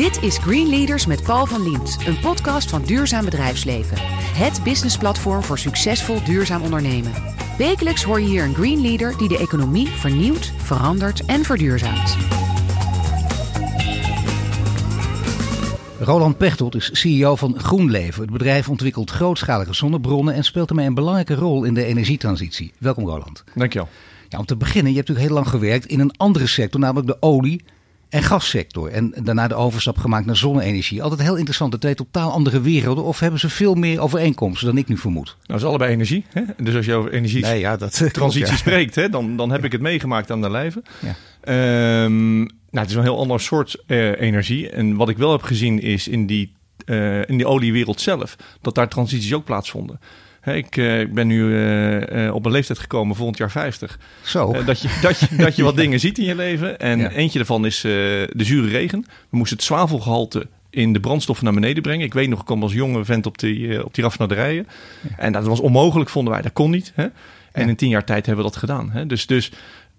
Dit is Green Leaders met Paul van Liemt, een podcast van Duurzaam Bedrijfsleven. Het businessplatform voor succesvol duurzaam ondernemen. Wekelijks hoor je hier een Green Leader die de economie vernieuwt, verandert en verduurzaamt. Roland Pechtold is CEO van GroenLeven. Het bedrijf ontwikkelt grootschalige zonnebronnen en speelt daarmee een belangrijke rol in de energietransitie. Welkom Roland. Dankjewel. Ja, om te beginnen, je hebt natuurlijk heel lang gewerkt in een andere sector, namelijk de olie- en gassector. En daarna de overstap gemaakt naar zonne-energie. Altijd heel interessant, twee totaal andere werelden. Of hebben ze veel meer overeenkomsten dan ik nu vermoed? Nou, het is allebei energie. Hè? Dus als je over energie nee, ja, dat, transitie spreekt, hè, dan, dan heb ik het meegemaakt aan de lijve. Ja. Um, nou, het is een heel ander soort uh, energie. En wat ik wel heb gezien is in die, uh, in die oliewereld zelf, dat daar transities ook plaatsvonden. Ik, uh, ik ben nu uh, uh, op een leeftijd gekomen, volgend jaar 50. Zo. dat, je, dat, je, dat je wat dingen ziet in je leven. En ja. eentje daarvan is de zure regen. We moesten het zwavelgehalte in de brandstoffen naar beneden brengen. Ik weet nog, ik kwam als jonge vent op die, op die raffinaderijen. Ja. En dat was onmogelijk, vonden wij. Dat kon niet. Hè? En in tien jaar tijd hebben we dat gedaan. Hè? Dus, dus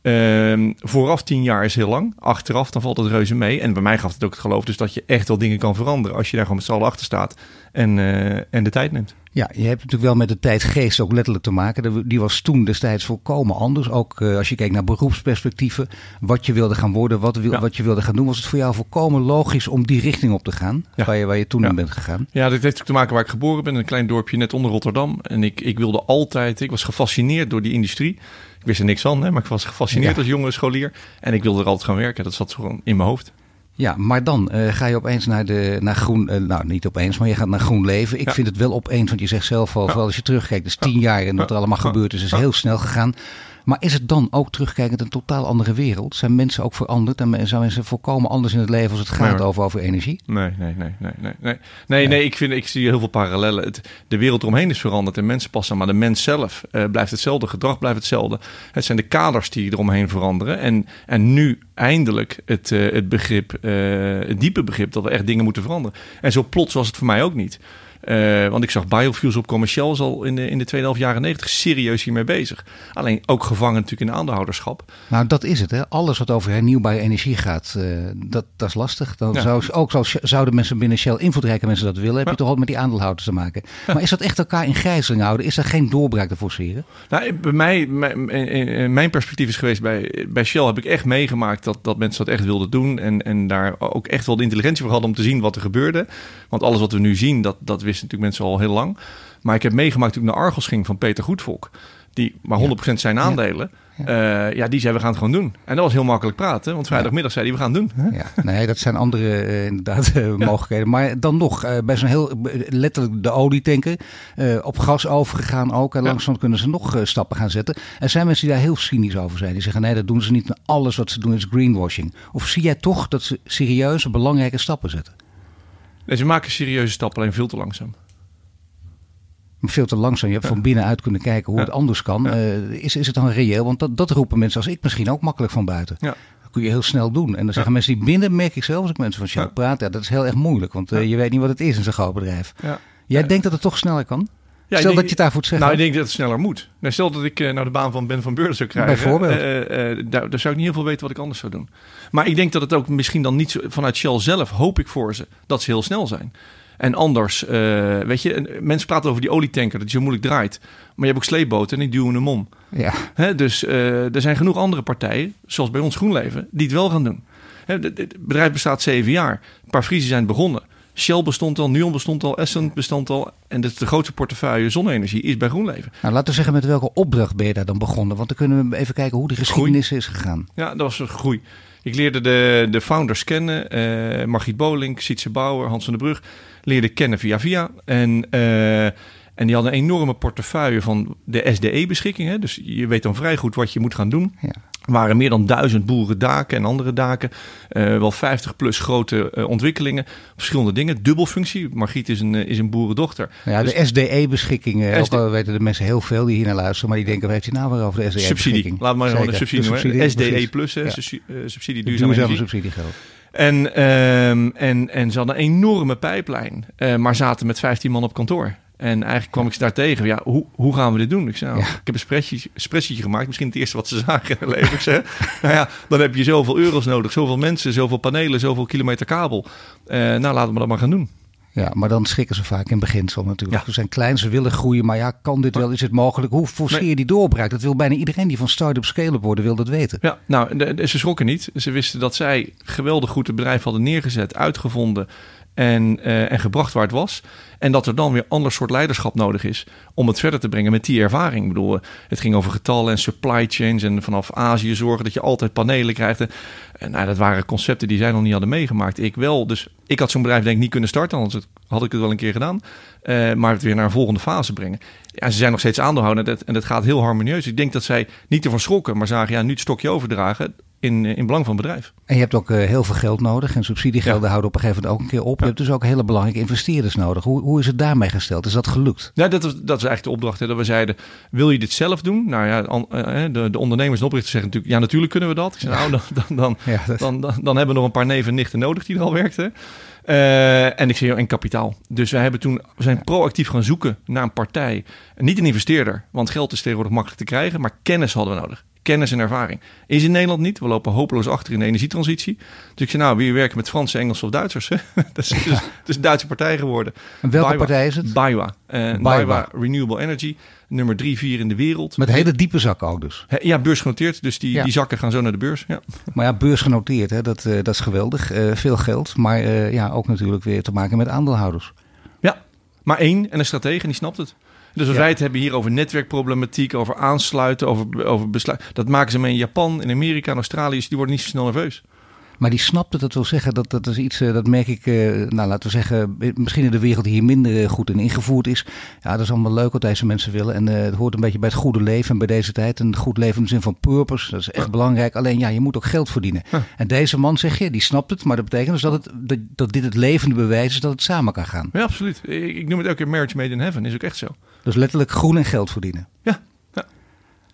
Um, vooraf tien jaar is heel lang. Achteraf dan valt het reuze mee. En bij mij gaf het ook het geloof dus dat je echt wel dingen kan veranderen. Als je daar gewoon met z'n allen achter staat en, uh, en de tijd neemt. Ja, je hebt natuurlijk wel met de tijdgeest ook letterlijk te maken. Die was toen destijds volkomen anders. Ook uh, als je kijkt naar beroepsperspectieven. Wat je wilde gaan worden, wat, wil, ja. wat je wilde gaan doen. Was het voor jou volkomen logisch om die richting op te gaan? Ja. Waar, je, waar je toen ja. in bent gegaan? Ja, dat heeft ook te maken waar ik geboren ben. Een klein dorpje net onder Rotterdam. En ik, ik wilde altijd, ik was gefascineerd door die industrie. Ik wist er niks van, hè, maar ik was gefascineerd ja. als jonge scholier. En ik wilde er altijd gaan werken. Dat zat gewoon in mijn hoofd. Ja, maar dan uh, ga je opeens naar, de, naar groen, uh, nou niet opeens, maar je gaat naar groen leven. Ik ja. vind het wel opeens, want je zegt zelf al, vooral als je terugkijkt, dus tien jaar en wat er allemaal gebeurd is, is heel snel gegaan. Maar is het dan ook terugkijkend een totaal andere wereld? Zijn mensen ook veranderd en zijn mensen volkomen anders in het leven als het gaat nee, over, over energie? Nee, nee, nee, nee, nee, nee. Nee, nee, ik, vind, ik zie heel veel parallellen. Het, de wereld eromheen is veranderd en mensen passen, maar de mens zelf uh, blijft hetzelfde, gedrag blijft hetzelfde. Het zijn de kaders die eromheen veranderen. En, en nu eindelijk het, uh, het begrip, uh, het diepe begrip dat we echt dingen moeten veranderen. En zo plots was het voor mij ook niet. Uh, want ik zag biofuels op commercieel al in de, in de tweede helft jaren negentig serieus hiermee bezig. Alleen ook gevangen natuurlijk in de aandeelhouderschap. Nou, dat is het. Hè? Alles wat over hernieuwbare energie gaat, uh, dat, dat is lastig. Dan ja. zou, ook zou, zouden mensen binnen Shell, invloedrijke mensen dat willen, heb je toch ook met die aandeelhouders te maken. Ja. Maar is dat echt elkaar in gijzeling houden? Is er geen doorbraak te forceren? Nou, bij mij, mijn, mijn perspectief is geweest bij, bij Shell heb ik echt meegemaakt dat, dat mensen dat echt wilden doen. En, en daar ook echt wel de intelligentie voor hadden om te zien wat er gebeurde. Want alles wat we nu zien, dat, dat wisten natuurlijk mensen al heel lang. Maar ik heb meegemaakt toen ik naar Argos ging van Peter Goedvolk. Die maar 100% zijn aandelen. Ja. Uh, ja, die zei we gaan het gewoon doen. En dat was heel makkelijk praten. Want vrijdagmiddag zei hij we gaan het doen. Ja, nee, dat zijn andere uh, inderdaad uh, mogelijkheden. Maar dan nog, bij zo'n heel letterlijk de olietanker. op gas overgegaan ook. En langzaam kunnen ze nog stappen gaan zetten. Er zijn mensen die daar heel cynisch over zijn. Die zeggen nee, dat doen ze niet. Alles wat ze doen is greenwashing. Of zie jij toch dat ze serieuze belangrijke stappen zetten? Nee, ze maken serieuze stappen, alleen veel te langzaam. Veel te langzaam. Je hebt ja. van binnenuit kunnen kijken hoe ja. het anders kan. Ja. Uh, is, is het dan reëel? Want dat, dat roepen mensen als ik misschien ook makkelijk van buiten. Dat kun je heel snel doen. En dan zeggen mensen die binnen, merk ik zelf als ik mensen van Shell praat. Ja, dat is heel erg moeilijk. Want uh, je weet niet wat het is in zo'n groot bedrijf. Jij denkt dat het toch sneller kan? Ja, stel denk, dat je het daarvoor zegt. Nou, ik denk dat het sneller moet. Nou, stel dat ik uh, nou de baan van Ben van Beurden zou krijgen. Bijvoorbeeld. Uh, uh, daar, daar, zou ik niet heel veel weten wat ik anders zou doen. Maar ik denk dat het ook misschien dan niet zo, vanuit Shell zelf hoop ik voor ze dat ze heel snel zijn. En anders, weet je, mensen praten over die olietanker dat je zo moeilijk draait. Maar je hebt ook sleepboten en die duwen hem om. Ja. Hè, dus er zijn genoeg andere partijen, zoals bij ons GroenLeven, die het wel gaan doen. Hè, het bedrijf bestaat zeven jaar. Een paar Friesen zijn begonnen. Shell bestond al, Nuon bestond al, Essent bestond al. En is de grootste portefeuille zonne-energie is bij GroenLeven. Nou, laten we zeggen met welke opdracht ben je daar dan begonnen? Want dan kunnen we even kijken hoe de geschiedenis groei. is gegaan. Ja, dat was een groei. Ik leerde de, de founders kennen. Uh, Margriet Bolink, Sietse Bauer, Hans van der Brug. Leerde kennen via via. En... Uh, en die hadden een enorme portefeuille van de SDE-beschikkingen. Dus je weet dan vrij goed wat je moet gaan doen. Ja. Er waren meer dan duizend boerendaken en andere daken. Uh, wel 50 plus grote uh, ontwikkelingen. Verschillende dingen. Dubbelfunctie. Margriet is een, uh, is een boerendochter. Ja, dus de SDE-beschikkingen. SD... Ook al weten de mensen heel veel die hier naar luisteren. Maar die denken, wat heeft hij nou weer over de SDE-beschikking? Subsidie. Laat maar gewoon een subsidie noemen. SDE plus. Ja. Subsidie duurzame, duurzame subsidiegeld. En, um, en, en ze hadden een enorme pijplijn. Maar zaten met 15 man op kantoor. En eigenlijk kwam ik ze daar tegen. Ja, hoe, hoe gaan we dit doen? Ik zei, nou, ik heb een spreadsheetje, gemaakt. Misschien het eerste wat ze zagen in hun leven. Ik zei, nou ja, dan heb je zoveel euro's nodig. Zoveel mensen, zoveel panelen, zoveel kilometer kabel. Uh, nou, laten we dat maar gaan doen. Ja, maar dan schrikken ze vaak in beginsel natuurlijk. Ze zijn klein, ze willen groeien, maar ja, kan dit wel? Is het mogelijk? Hoe forceer je die doorbraak? Dat wil bijna iedereen die van start-up scale-up worden, wil dat weten. Ja, nou, ze schrokken niet. Ze wisten dat zij geweldig goed het bedrijf hadden neergezet, uitgevonden en, uh, en gebracht waar het was. En dat er dan weer ander soort leiderschap nodig is om het verder te brengen met die ervaring. Ik bedoel, eh, het ging over getallen en supply chains en vanaf Azië zorgen dat je altijd panelen krijgt. En nou, dat waren concepten die zij nog niet hadden meegemaakt. Ik wel. Dus ik had zo'n bedrijf denk ik niet kunnen starten, anders had ik het wel een keer gedaan. Uh, maar het weer naar een volgende fase brengen. Ja, ze zijn nog steeds aandeelhouder en dat, en dat gaat heel harmonieus. Ik denk dat zij niet ervan schrokken, maar zagen ja, nu het stokje overdragen in, in belang van het bedrijf. En je hebt ook uh, heel veel geld nodig en subsidiegelden houden op een gegeven moment ook een keer op. Je hebt dus ook hele belangrijke investeerders nodig. Hoe, hoe is het daarmee gesteld? Is dat gelukt? Ja, dat, is, dat is eigenlijk de opdracht. Hè, dat we zeiden, wil je dit zelf doen? Nou ja, de, de ondernemers en oprichters zeggen natuurlijk, ja natuurlijk kunnen we dat. Ik zei, nou, dan, dan, dan, dan, dan, dan, hebben we nog een paar neven en nichten nodig die er al werkten. Uh, en ik zie en kapitaal. Dus wij hebben toen, we zijn proactief gaan zoeken naar een partij. Niet een investeerder, want geld is tegenwoordig makkelijk te krijgen, maar kennis hadden we nodig kennis en ervaring. Is in Nederland niet. We lopen hopeloos achter in de energietransitie. Dus ik zei, nou, wie werken met Franse, Engelse of Duitsers? dat, is, dus, het is een Duitse partij geworden. En welke partij is het? BayWa. Uh, BayWa Renewable Energy. Nummer drie, vier in de wereld. Met hele diepe zakken ook dus. Ja, beursgenoteerd. Dus die, die zakken gaan zo naar de beurs. Ja. Maar ja, beursgenoteerd, hè, dat, uh, dat is geweldig. Uh, veel geld. Maar ja, ook natuurlijk weer te maken met aandeelhouders. Ja, maar één en een stratege, die snapt het. Dus als wij het hebben hier over netwerkproblematiek, over aansluiten, over, over besluit. Dat maken ze mee in Japan, in Amerika, in Australië. Dus die worden niet zo snel nerveus. Maar die snapte dat wil zeggen, dat, dat is iets, eh, dat merk ik, eh, nou laten we zeggen, misschien in de wereld die hier minder eh, goed in ingevoerd is. Ja, dat is allemaal leuk wat deze mensen willen. En het hoort een beetje bij het goede leven en bij deze tijd. Een goed leven in de zin van purpose, dat is echt belangrijk. Alleen ja, je moet ook geld verdienen. En deze man, zeg je, die snapt het. Maar dat betekent dus dat, het, dat, dat dit het levende bewijs is dat het samen kan gaan. Ja, absoluut. Ik, ik noem het ook een marriage made in heaven, is ook echt zo. Dus letterlijk groen en geld verdienen. Ja,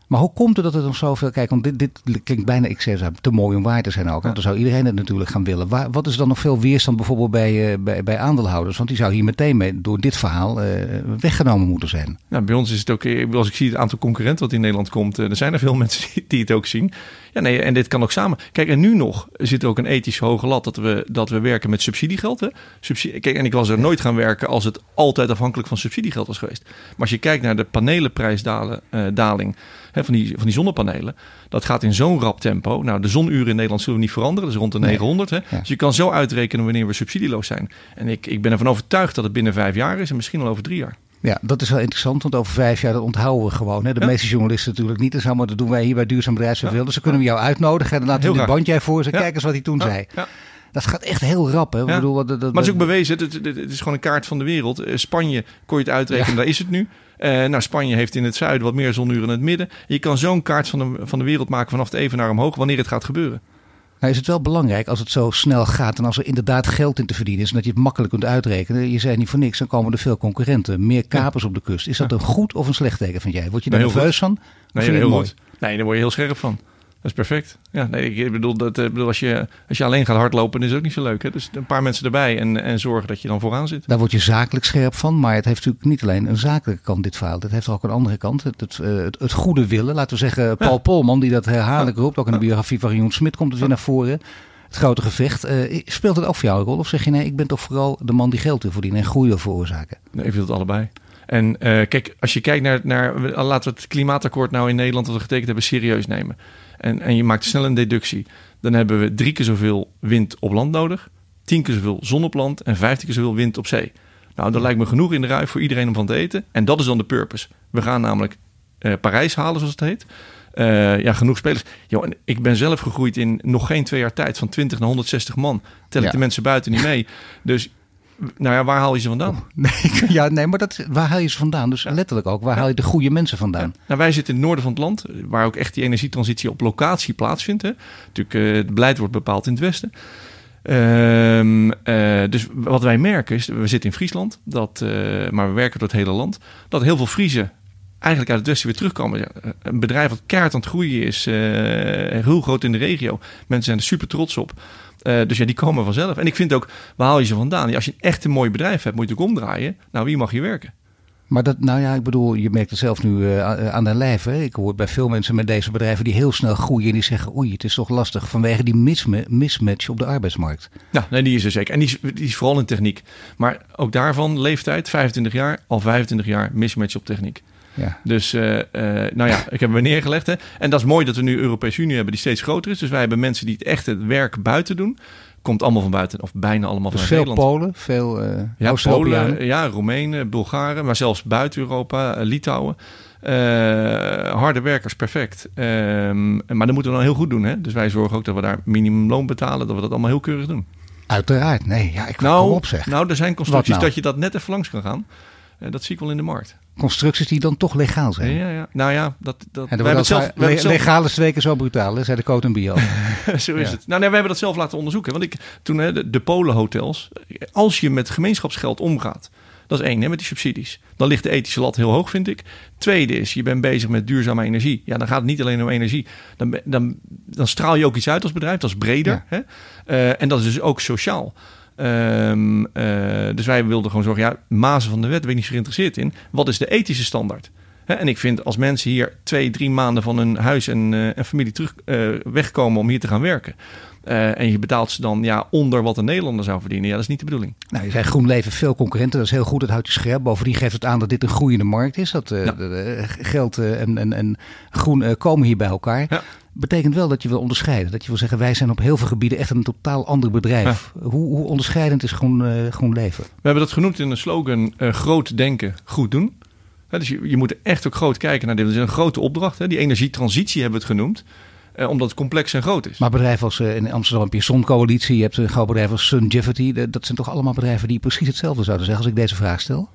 maar hoe komt het dat er nog zoveel... Kijk, want dit, dit klinkt bijna, ik zeg te mooi om waar te zijn ook. Want dan zou iedereen het natuurlijk gaan willen. Waar, wat is dan nog veel weerstand bijvoorbeeld bij, uh, bij, bij aandeelhouders? Want die zou hier meteen mee, door dit verhaal uh, weggenomen moeten zijn. Nou, bij ons is het ook... Eh, als ik zie het aantal concurrenten wat in Nederland komt... Uh, er zijn er veel mensen die, die, het ook zien. Ja, nee, en dit kan ook samen. Kijk, en nu nog zit er ook een ethisch hoge lat... dat we, dat we werken met subsidiegeld. Hè? Subsidie, kijk, en ik was er nooit gaan werken... als het altijd afhankelijk van subsidiegeld was geweest. Maar als je kijkt naar de panelenprijsdaling van, die, van die zonnepanelen. Dat gaat in zo'n rap tempo. Nou, de zonuren in Nederland zullen we niet veranderen. Dat is rond de 900. Hè? Dus je kan zo uitrekenen wanneer we subsidieloos zijn. En ik, ik ben ervan overtuigd dat het binnen vijf jaar is en misschien al over drie jaar. Ja, dat is wel interessant, want over vijf jaar dat onthouden we gewoon. Hè. De meeste journalisten natuurlijk niet. En maar dat doen wij hier bij Duurzaam Bedrijfsverveel. Dus dan kunnen we jou uitnodigen en dan laten we een bandje voor ze. Kijk eens wat hij toen zei. Dat gaat echt heel rap. Hè? Bedoel, dat, dat, maar het is ook bewezen. Het, het, is gewoon een kaart van de wereld. Eh, Spanje kon je het uitrekenen, daar is het nu. Uh, nou, Spanje heeft in het zuiden wat meer zonuren in het midden. Je kan zo'n kaart van de, van de wereld maken vanaf het even naar omhoog wanneer het gaat gebeuren. Nou is het wel belangrijk als het zo snel gaat en als er inderdaad geld in te verdienen is en dat je het makkelijk kunt uitrekenen. Je zei niet voor niks, dan komen er veel concurrenten, meer kapers op de kust. Is dat een goed of een slecht teken, vind jij? Word je daar nerveus van? Nee, heel goed. Nee, daar word je heel scherp van. Dat is perfect. Ja, nee, ik bedoel, dat, ik eh, bedoel als, je, als je alleen gaat hardlopen, is het ook niet zo leuk. Hè? Dus een paar mensen erbij en, en zorgen dat je dan vooraan zit. Daar word je zakelijk scherp van. Maar het heeft natuurlijk niet alleen een zakelijke kant, dit verhaal. Het heeft ook een andere kant. Het, het, eh, het, het goede willen. Laten we zeggen, Paul Polman, die dat herhaaldelijk roept. Ook in de biografie van Jeroen Smit komt het weer naar voren. Het grote gevecht. Uh, speelt het ook voor jou een rol? Of zeg je nee, ik ben toch vooral de man die geld wil verdienen en groei wil veroorzaken? Nee, ik wil het allebei. En uh, kijk, als je kijkt naar, naar, laten we het klimaatakkoord nou in Nederland dat we getekend hebben serieus nemen en, en je maakt snel een deductie, dan hebben we drie keer zoveel wind op land nodig, tien keer zoveel zon op land en vijftien keer zoveel wind op zee. Nou, dat lijkt me genoeg in de rui voor iedereen om van te eten. En dat is dan de purpose. We gaan namelijk uh, Parijs halen, zoals het heet. Uh, ja, genoeg spelers. Yo, en ik ben zelf gegroeid in nog geen twee jaar tijd van 20 naar 160 man. Tel ik de mensen buiten niet mee. Dus nou ja, waar haal je ze vandaan? Nee, ja, nee, maar dat, waar haal je ze vandaan? Dus letterlijk ook, waar haal je de goede mensen vandaan? Nou, wij zitten in het noorden van het land, waar ook echt die energietransitie op locatie plaatsvindt. Hè. Natuurlijk, uh, het beleid wordt bepaald in het westen. Um, uh, dus wat wij merken is, we zitten in Friesland, dat, uh, maar we werken door het hele land, dat heel veel Friesen eigenlijk uit het westen weer terugkomen. Een bedrijf dat kaart aan het groeien is, heel groot in de regio. Mensen zijn er super trots op. Uh, dus ja, die komen vanzelf. En ik vind ook, waar haal je ze vandaan? Als je echt een mooi bedrijf hebt, moet je het ook omdraaien. Nou, wie mag je werken? Maar dat, nou ja, ik bedoel, je merkt het zelf nu uh, aan de lijf. Hè? Ik hoor bij veel mensen met deze bedrijven die heel snel groeien. En die zeggen, oei, het is toch lastig vanwege die mismatch op de arbeidsmarkt. Ja, nee, die is er zeker. En die is, die is vooral in techniek. Maar ook daarvan, leeftijd, 25 jaar, al 25 jaar mismatch op techniek. Ja. Dus, uh, uh, nou ja, ik heb me neergelegd. Hè. En dat is mooi dat we nu Europese Unie hebben die steeds groter is. Dus wij hebben mensen die het echt het werk buiten doen komt allemaal van buiten, of bijna allemaal dus van veel Nederland. Polen, veel uh, ja, Polen, ja, Roemenen, Bulgaren, maar zelfs buiten Europa, Litouwen. Uh, harde werkers, perfect. Um, maar dat moeten we dan heel goed doen. Hè? Dus wij zorgen ook dat we daar minimumloon betalen, dat we dat allemaal heel keurig doen. Uiteraard, nee. Ja, ik nou, kom op zeg. Nou, er zijn constructies nou? dat je dat net even langs kan gaan. Uh, dat zie ik wel in de markt constructies die dan toch legaal zijn. Ja, ja. Nou ja, dat, dat, en wij hebben zelf, le zelf... Twee keer zo brutaal, hè, zei de Coat Bio. zo is het. Nou nee, we hebben dat zelf laten onderzoeken. Want ik, toen hè, de, de Polenhotels, als je met gemeenschapsgeld omgaat, dat is één, hè, met die subsidies. Dan ligt de ethische lat heel hoog, vind ik. Tweede is, je bent bezig met duurzame energie. Ja, dan gaat het niet alleen om energie. Dan, dan, dan straal je ook iets uit als bedrijf. Dat is breder. Hè? Uh, en dat is dus ook sociaal. Um, uh, dus wij wilden gewoon zorgen, ja, mazen van de wet ben ik niet zo geïnteresseerd in. Wat is de ethische standaard? En ik vind als mensen hier twee, drie maanden van hun huis en, en familie terug uh, wegkomen om hier te gaan werken. En je betaalt ze dan ja, onder wat een Nederlander zou verdienen. Ja, dat is niet de bedoeling. Nou, je zei GroenLeven veel concurrenten. Dat is heel goed. Dat houdt je scherp. Bovendien geeft het aan dat dit een groeiende markt is. Dat ja. geld en, en, en groen komen hier bij elkaar. Ja betekent wel dat je wil onderscheiden. Dat je wil zeggen, wij zijn op heel veel gebieden echt een totaal ander bedrijf. Hoe, hoe, onderscheidend is groen, groen leven? We hebben dat genoemd in een slogan, groot denken, goed doen. dus je, je, moet echt ook groot kijken naar dit. Dat is een grote opdracht. Hè. Die energietransitie hebben we het genoemd. Uh, omdat het complex en groot is. Maar bedrijven als in Amsterdam heb je Zoncoalitie, je hebt een groot bedrijf als Sungevity. Dat zijn toch allemaal bedrijven die precies hetzelfde zouden zeggen als ik deze vraag stel?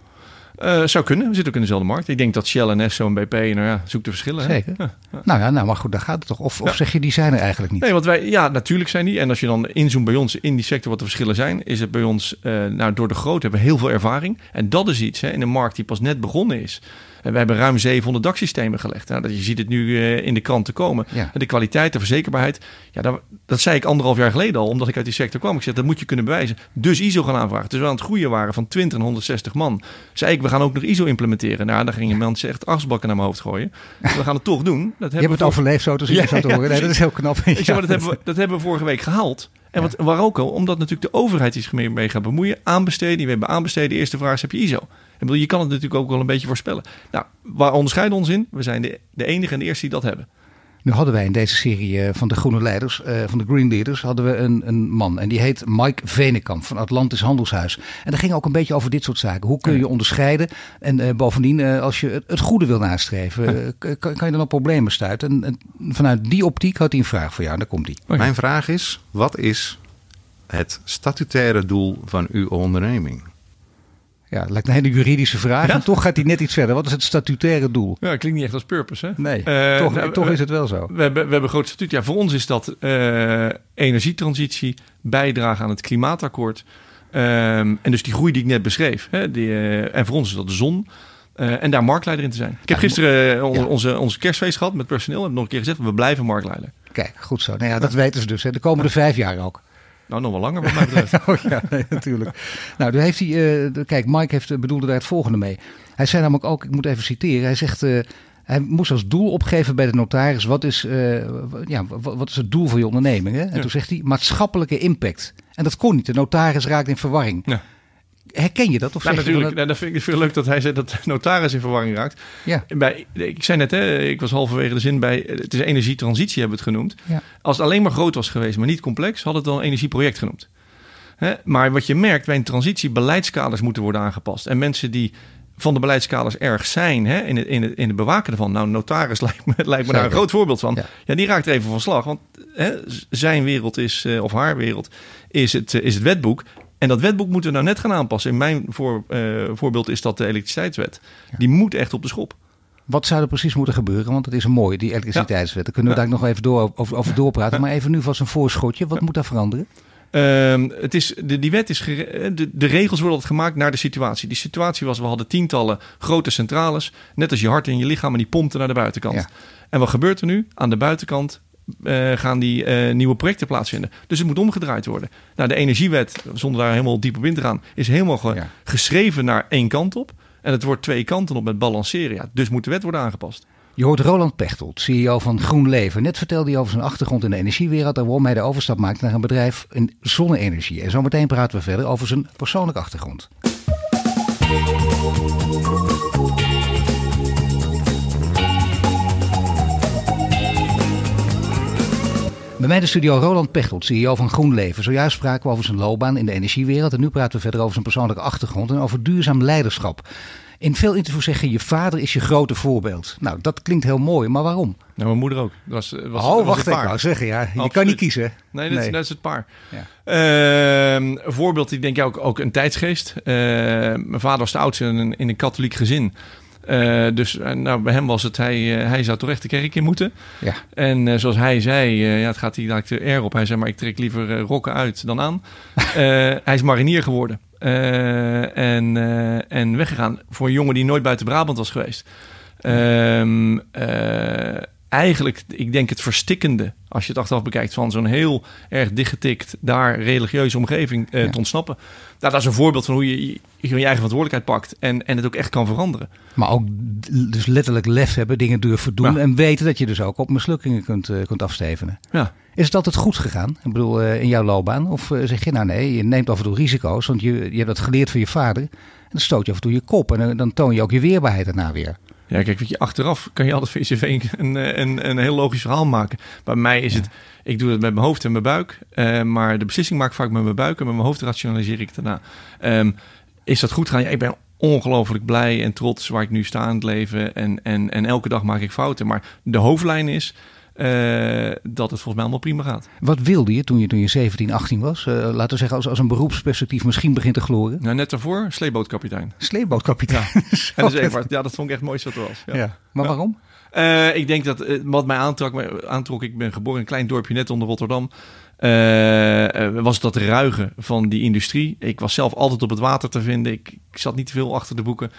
Uh, zou kunnen. We zitten ook in dezelfde markt. Ik denk dat Shell en Esso en BP, nou ja, zoek de verschillen. Zeker. Ja, Nou ja, nou, maar goed, daar gaat het toch. Of, of zeg je, die zijn er eigenlijk niet? Nee, want wij, ja, natuurlijk zijn die. En als je dan inzoomt bij ons in die sector wat de verschillen zijn, is het bij ons, uh, nou, door de grootte hebben we heel veel ervaring. En dat is iets hè, in een markt die pas net begonnen is. En we hebben ruim 700 daksystemen gelegd. Nou, je ziet het nu uh, in de kranten komen. Ja. De kwaliteit, de verzekerbaarheid. Ja, dat, dat, zei ik anderhalf jaar geleden al, omdat ik uit die sector kwam. Ik zei, dat moet je kunnen bewijzen. Dus ISO gaan aanvragen. Dus we aan het groeien waren van 20 en 160 man. Zei ik, we gaan ook nog ISO implementeren. Nou, daar gingen mensen echt asbakken naar mijn hoofd gooien. Dus we gaan het toch doen. Dat je hebt het overleefd zo te zien, ja, zo te horen. Nee, dat is heel knap. Ik zeg, maar, dat, hebben we, dat hebben we vorige week gehaald. En wat, waar ook al, omdat natuurlijk de overheid iets mee, mee gaat bemoeien. Aanbesteding, we hebben aanbesteden. De eerste vraag is, heb je ISO? Ik bedoel, je kan het natuurlijk ook wel een beetje voorspellen. Nou, waar onderscheiden ons in? We zijn de, de enige en de eerste die dat hebben. Nu hadden wij in deze serie eh, van de Groene Leiders, uh, van de Green Leaders, hadden we een, een man. En die heet Mike Venekamp van Atlantis Handelshuis. En dat ging ook een beetje over dit soort zaken. Hoe kun je onderscheiden? En uh, bovendien, als je het, goede wil nastreven, kan, kan, je dan op problemen stuiten? En, en, vanuit die optiek had hij een vraag voor jou. Daar komt hij. Mijn vraag is, wat is het statutaire doel van uw onderneming? Ja, het lijkt een hele juridische vraag. En toch gaat hij net iets verder. Wat is het statutaire doel? Ja, klinkt niet echt als purpose, hè? Nee, uh, toch, nou, toch is het wel zo. We hebben, we hebben een groot statuut. Ja, voor ons is dat uh, energietransitie, bijdrage aan het klimaatakkoord. Um, en dus die groei die ik net beschreef. Hè, die, uh, en voor ons is dat de zon. en daar marktleider in te zijn. Ik heb gisteren ja. onze, onze kerstfeest gehad met personeel. Heb nog een keer gezegd, we blijven marktleider. Kijk, goed zo. Nou ja, dat weten ze dus. Hè. De komende vijf jaar ook. Nou, nog wel langer wat mij betreft. oh, ja, nee, natuurlijk. nou, heeft hij, uh, kijk, Mike heeft, bedoelde daar het volgende mee. Hij zei namelijk ook, ik moet even citeren, hij zegt... Uh, hij moest als doel opgeven bij de notaris: wat is, uh, ja, wat, is het doel voor je onderneming? Hè? En ja. toen zegt hij: maatschappelijke impact. En dat kon niet. De notaris raakt in verwarring. Ja. Herken je dat? Of ja, natuurlijk. Dat... Nou, dat vind ik veel leuk dat hij zegt dat notaris in verwarring raakt. Ja. Bij, ik zei net, hè, ik was halverwege de zin bij. Het is energietransitie, hebben we het genoemd. Ja. Als het alleen maar groot was geweest, maar niet complex, had het dan een energieproject genoemd. Hè? Maar wat je merkt bij een transitie, beleidskaders moeten worden aangepast. En mensen die van de beleidskaders erg zijn hè, in, het, in, het, in het bewaken ervan. Nou, notaris lijkt me, lijkt me daar een groot voorbeeld van. Ja. ja, die raakt even van slag. Want hè, zijn wereld is, eh, of haar wereld, is het, is het wetboek. En dat wetboek moeten we nou net gaan aanpassen. In mijn voor, uh, voorbeeld is dat de elektriciteitswet. Ja. Die moet echt op de schop. Wat zou er precies moeten gebeuren? Want het is een mooi, die elektriciteitswet. Daar kunnen we daar nog even door, over, over doorpraten. Maar even nu vast een voorschotje. Wat moet daar veranderen? Uh, het is, de, die wet is de, de, regels worden gemaakt naar de situatie. Die situatie was, we hadden tientallen grote centrales, net als je hart en je lichaam, en die pompten naar de buitenkant. Ja. En wat gebeurt er nu? Aan de buitenkant uh, gaan die uh, nieuwe projecten plaatsvinden. Dus het moet omgedraaid worden. Nou, de energiewet, zonder daar helemaal diep op in te gaan, is helemaal ge ja. geschreven naar één kant op. En het wordt twee kanten op met balanceren. Ja, dus moet de wet worden aangepast. Je hoort Roland Pechtold, CEO van GroenLeven. Net vertelde hij over zijn achtergrond in de energiewereld en waarom hij de overstap maakt naar een bedrijf in zonne-energie. En zometeen praten we verder over zijn persoonlijke achtergrond. Bij mij de studio Roland Pechtold, CEO van GroenLeven. Zojuist spraken we over zijn loopbaan in de energiewereld. En nu praten we verder over zijn persoonlijke achtergrond en over duurzaam leiderschap. In veel interviews zeggen je vader is je grote voorbeeld. Nou, dat klinkt heel mooi, maar waarom? Nou, mijn moeder ook. Was, was, oh, wacht, ik wou zeggen, ja. Je kan niet kiezen. Nee, dat, Is, dat is het paar. Ja. Uh, een voorbeeld, ik denk ook, ook een tijdsgeest. Uh, mijn vader was de oudste in een, in een katholiek gezin. Uh, dus nou, bij hem was het, hij, uh, hij zou toch echt de kerk in moeten. Ja. En zoals hij zei, ja, het gaat hier eigenlijk er op. Hij zei, maar ik trek liever rokken uit dan aan. hij is marinier geworden. en, en weggegaan voor een jongen die nooit buiten Brabant was geweest. Ehm, eigenlijk, ik denk het verstikkende, als je het achteraf bekijkt, van zo'n heel erg dichtgetikt, daar religieuze omgeving te ontsnappen. Nou, dat is een voorbeeld van hoe je je, je eigen verantwoordelijkheid pakt en, en het ook echt kan veranderen. Maar ook dus letterlijk lef hebben, dingen durven doen en weten dat je dus ook op mislukkingen kunt, uh, kunt afstevenen. Ja. Is het altijd goed gegaan? Ik bedoel, uh, in jouw loopbaan? Of uh, zeg je nou nee, je neemt af en toe risico's, want je, je hebt dat geleerd van je vader. En dan stoot je af en toe je kop en dan toon je ook je weerbaarheid daarna weer. Ja, kijk, weet je, achteraf kan je altijd voor een, een, een heel logisch verhaal maken. Bij mij is het, ik doe het met mijn hoofd en mijn buik. Uh, maar de beslissing maak ik vaak met mijn buik en met mijn hoofd rationaliseer ik daarna. Um, is dat goed gaan? Ja, ik ben ongelooflijk blij en trots waar ik nu sta in het leven. En, en, en elke dag maak ik fouten. Maar de hoofdlijn is, dat het volgens mij allemaal prima gaat. Wat wilde je toen je, toen je 17, 18 was? Uh, laten we zeggen, als, als een beroepsperspectief misschien begint te gloren. Nou, net daarvoor sleepbootkapitein. Sleepbootkapitein? Ja, en dat is ja, dat vond ik echt mooi wat er was. Ja. ja. Maar waarom? Uh, ik denk dat wat mij aantrok, aantrok, ik ben geboren in een klein dorpje net onder Rotterdam. Uh, was dat ruigen van die industrie. Ik was zelf altijd op het water te vinden. Ik, ik zat niet te veel achter de boeken.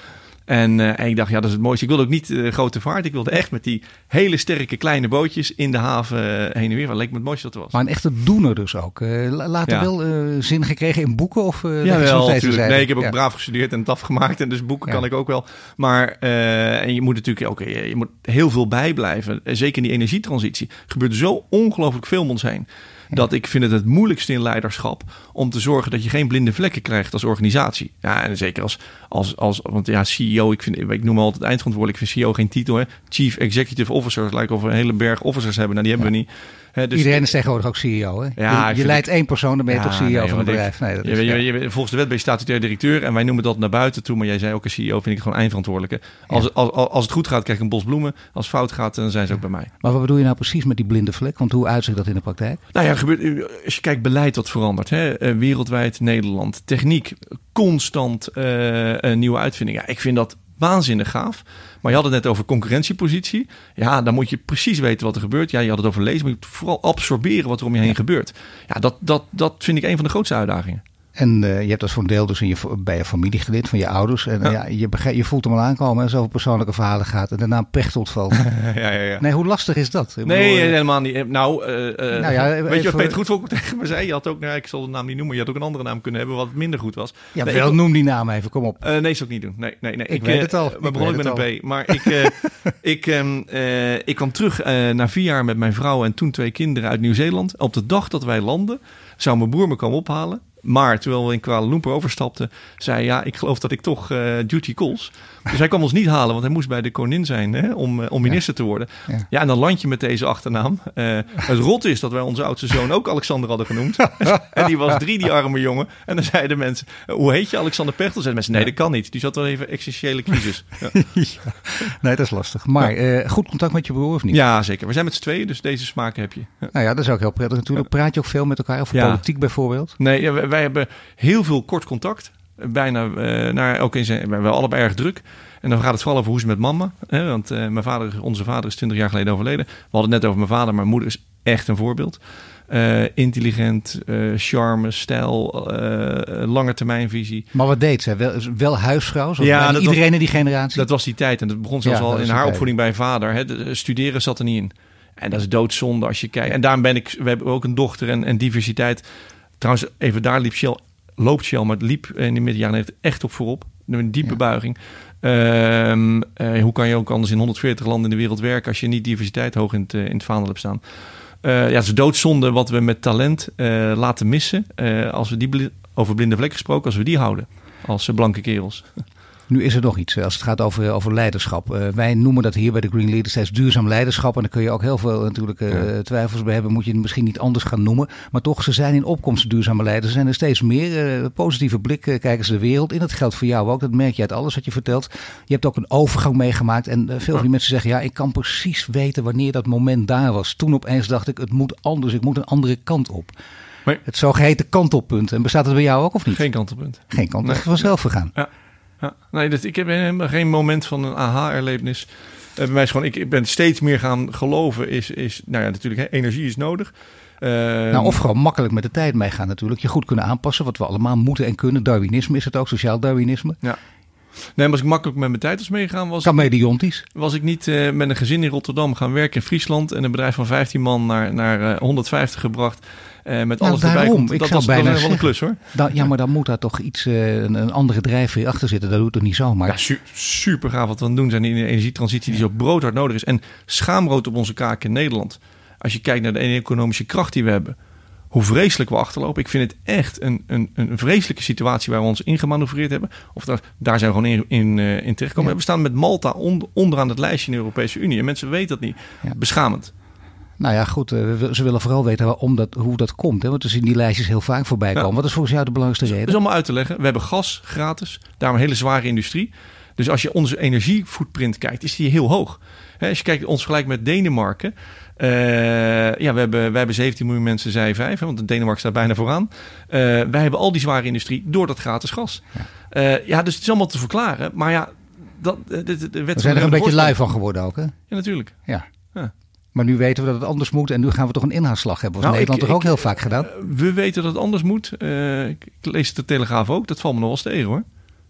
En, uh, en, ik dacht, ja, dat is het mooiste. Ik wilde ook niet uh, grote vaart. Ik wilde echt met die hele sterke kleine bootjes in de haven heen en weer. Wat leek me het mooiste dat er was. Maar een echte doener dus ook. later ja. wel zin gekregen in boeken? Of, ja, wel, natuurlijk. Nee, ik heb ook ja. braaf gestudeerd en het afgemaakt. En dus boeken ja. kan ik ook wel. Maar en je moet natuurlijk ook je moet heel veel bijblijven. Zeker in die energietransitie. Er gebeurt zo ongelooflijk veel om ons heen dat ik vind het het moeilijkste in leiderschap om te zorgen dat je geen blinde vlekken krijgt als organisatie. Ja, en zeker als, als, als want ja, CEO, ik, vind, ik noem altijd eindverantwoordelijk, ik vind CEO geen titel, hè. Chief Executive Officer, lijkt of we een hele berg officers hebben, nou die hebben ja. we niet. He, dus Iedereen is tegenwoordig ook CEO. Hè? Ja, je, je leidt één persoon, dan ben je ja, toch CEO nee, van een bedrijf. Nee, dat is, je, volgens de wet ben je statutair directeur en wij noemen dat naar buiten toe. Maar jij zei ook een CEO, vind ik gewoon eindverantwoordelijke. Als, als, als, als het goed gaat, krijg ik een bos bloemen. Als het fout gaat, dan zijn ze ook bij mij. Maar wat bedoel je nou precies met die blinde vlek? Want hoe uitziet dat in de praktijk? Nou ja, gebeurt, als je kijkt, beleid dat verandert. Hè? Wereldwijd Nederland. Techniek, constant uh, nieuwe uitvindingen. Ja, ik vind dat waanzinnig gaaf. Maar je had het net over concurrentiepositie. Ja, dan moet je precies weten wat er gebeurt. Ja, je had het over lezen, maar je moet vooral absorberen wat er om je heen gebeurt. Ja, dat, dat, dat vind ik een van de grootste uitdagingen. En uh, je hebt dat voor een deel dus in je, bij je familielid, van je ouders. En ja. ja je, je voelt hem al aankomen als het over persoonlijke verhalen gaat. En daarna Pechtold valt. ja, ja, ja. Nee, hoe lastig is dat? Ik nee, bedoel, helemaal niet. Nou, uh, nou ja, weet je wat Peter Goedvolk tegen me zei? Je had ook, nou, ik zal de naam niet noemen, je had ook een andere naam kunnen hebben wat minder goed was. Ja, nee, wel, ik, noem die naam even, kom op. Uh, nee, zou ik niet doen. Nee, nee, nee. Ik, ik weet het al. We begonnen met een B. Maar ik, ik, um, uh, ik kwam terug na vier jaar met mijn vrouw en toen twee kinderen uit Nieuw-Zeeland. Op de dag dat wij landen, zou mijn broer me komen ophalen. Maar terwijl we in Kuala Lumpur overstapten, zei ja, ik geloof dat ik toch uh, duty calls. Dus hij kwam ons niet halen, want hij moest bij de koningin zijn hè, om, uh, om minister ja. te worden. Ja. ja. en dan land je met deze achternaam. Uh, het rot is dat wij onze oudste zoon ook Alexander hadden genoemd. en die was drie, die arme jongen. En dan zeiden mensen, hoe heet je Alexander Pechtel? Zeiden mensen, nee, dat kan niet. Die zat wel even existentiële crisis. nee, dat is lastig. Maar goed contact met je broer of niet? Ja, zeker. We zijn met z'n tweeën, dus deze smaken heb je. Nou ja, dat is ook heel prettig natuurlijk. Praat je ook veel met elkaar over politiek bijvoorbeeld? Nee, wij hebben heel veel kort contact. Bijna, uh, naar, ook in zijn, we hebben allebei erg druk. En dan gaat het vooral over hoe het met mama. Hè? Want uh, mijn vader, onze vader is 20 jaar geleden overleden. We hadden het net over mijn vader, maar mijn moeder is echt een voorbeeld. Uh, intelligent, charme, stijl, lange termijnvisie. Maar wat deed ze? Wel, wel huisvrouw? Zoals ja, iedereen was, in die generatie? Dat was die tijd. En dat begon zelfs ja, al in haar opvoeding bij vader. Hè? De, studeren zat er niet in. En dat is doodzonde als je kijkt. En daarom ben ik, we hebben ook een dochter en, en diversiteit. Trouwens, even daar liep Shell loopt Shell, maar het liep in de midden jaren echt op voorop. een diepe buiging. Ehm, eh, hoe kan je ook anders in 140 landen in de wereld werken als je niet diversiteit hoog in het, in het vaandel hebt staan? ja, het is doodzonde wat we met talent laten missen. als we die over blinde vlek gesproken, als we die houden als blanke kerels. Nu is er nog iets als het gaat over, over leiderschap. Uh, wij noemen dat hier bij de Green Leaders steeds duurzaam leiderschap. En daar kun je ook heel veel natuurlijk uh, twijfels bij hebben. Moet je het misschien niet anders gaan noemen. Maar toch, ze zijn in opkomst duurzame leiders. Er zijn er steeds meer. Uh, positieve blik kijken ze de wereld in. Dat geldt voor jou ook. Dat merk je uit alles wat je vertelt. Je hebt ook een overgang meegemaakt. En veel van die mensen zeggen, ja, ik kan precies weten wanneer dat moment daar was. Toen opeens dacht ik, het moet anders. Ik moet een andere kant op. Maar, het zogeheten kantelpunt. En bestaat het bij jou ook of niet? Geen kantelpunt. Geen kantelpunt. Nee. vanzelf gegaan. Ja. Ja. Nee, dat, ik heb helemaal geen moment van een aha-erlevenis. Uh, bij mij is gewoon, ik, ben steeds meer gaan geloven. Is, is nou ja, natuurlijk, hè, energie is nodig. Uh, nou, of gewoon makkelijk met de tijd meegaan natuurlijk. Je goed kunnen aanpassen, wat we allemaal moeten en kunnen. Darwinisme is het ook, sociaal Darwinisme. Ja. Nee, maar als ik makkelijk met mijn tijd was meegaan, was, Kameleontisch. was ik niet uh, met een gezin in Rotterdam gaan werken in Friesland en een bedrijf van 15 man naar, naar uh, 150 gebracht. Uh, met nou, alles daarom. erbij komt. Ik dat zou was, bijna wel een klus hoor. Dan, ja, maar dan moet daar toch iets, uh, een, een, andere drijfveer achter zitten. Dat doet het niet zomaar. Ja, su super gaaf wat we aan het doen zijn in de energietransitie die zo broodhard nodig is. En schaamrood op onze kaak in Nederland. Als je kijkt naar de economische kracht die we hebben hoe vreselijk we achterlopen. Ik vind het echt een, een, een vreselijke situatie waar we ons in gemanoeuvreerd hebben. Of daar, daar zijn we gewoon in, in, uh, in terechtgekomen. Ja. We staan met Malta on, onderaan het lijstje in de Europese Unie. En mensen weten dat niet. Ja. Beschamend. Nou ja, goed. Uh, ze willen vooral weten waarom dat, hoe dat komt. Hè? Want we zien die lijstjes heel vaak voorbij komen. Ja. Wat is volgens jou de belangrijkste reden? Dat is allemaal uit te leggen. We hebben gas gratis. Daarom een hele zware industrie. Dus als je onze energiefootprint kijkt, is die heel hoog. He, als je kijkt ons gelijk met Denemarken. Uh, ja, we hebben, we hebben 17 miljoen mensen, zij 5, hè, want Denemarken staat bijna vooraan. Uh, wij hebben al die zware industrie door dat gratis gas. Ja. Uh, ja, dus het is allemaal te verklaren. Maar ja, dat, de, de, de we zijn er een beetje lui van geworden ook, hè? Ja, natuurlijk. Ja. ja. Maar nu weten we dat het anders moet en nu gaan we toch een inhaalslag hebben. Dat nou, Nederland ik, toch ook ik, heel vaak gedaan? We weten dat het anders moet. ik lees de Telegraaf ook. Dat valt me nog wel eens tegen hoor.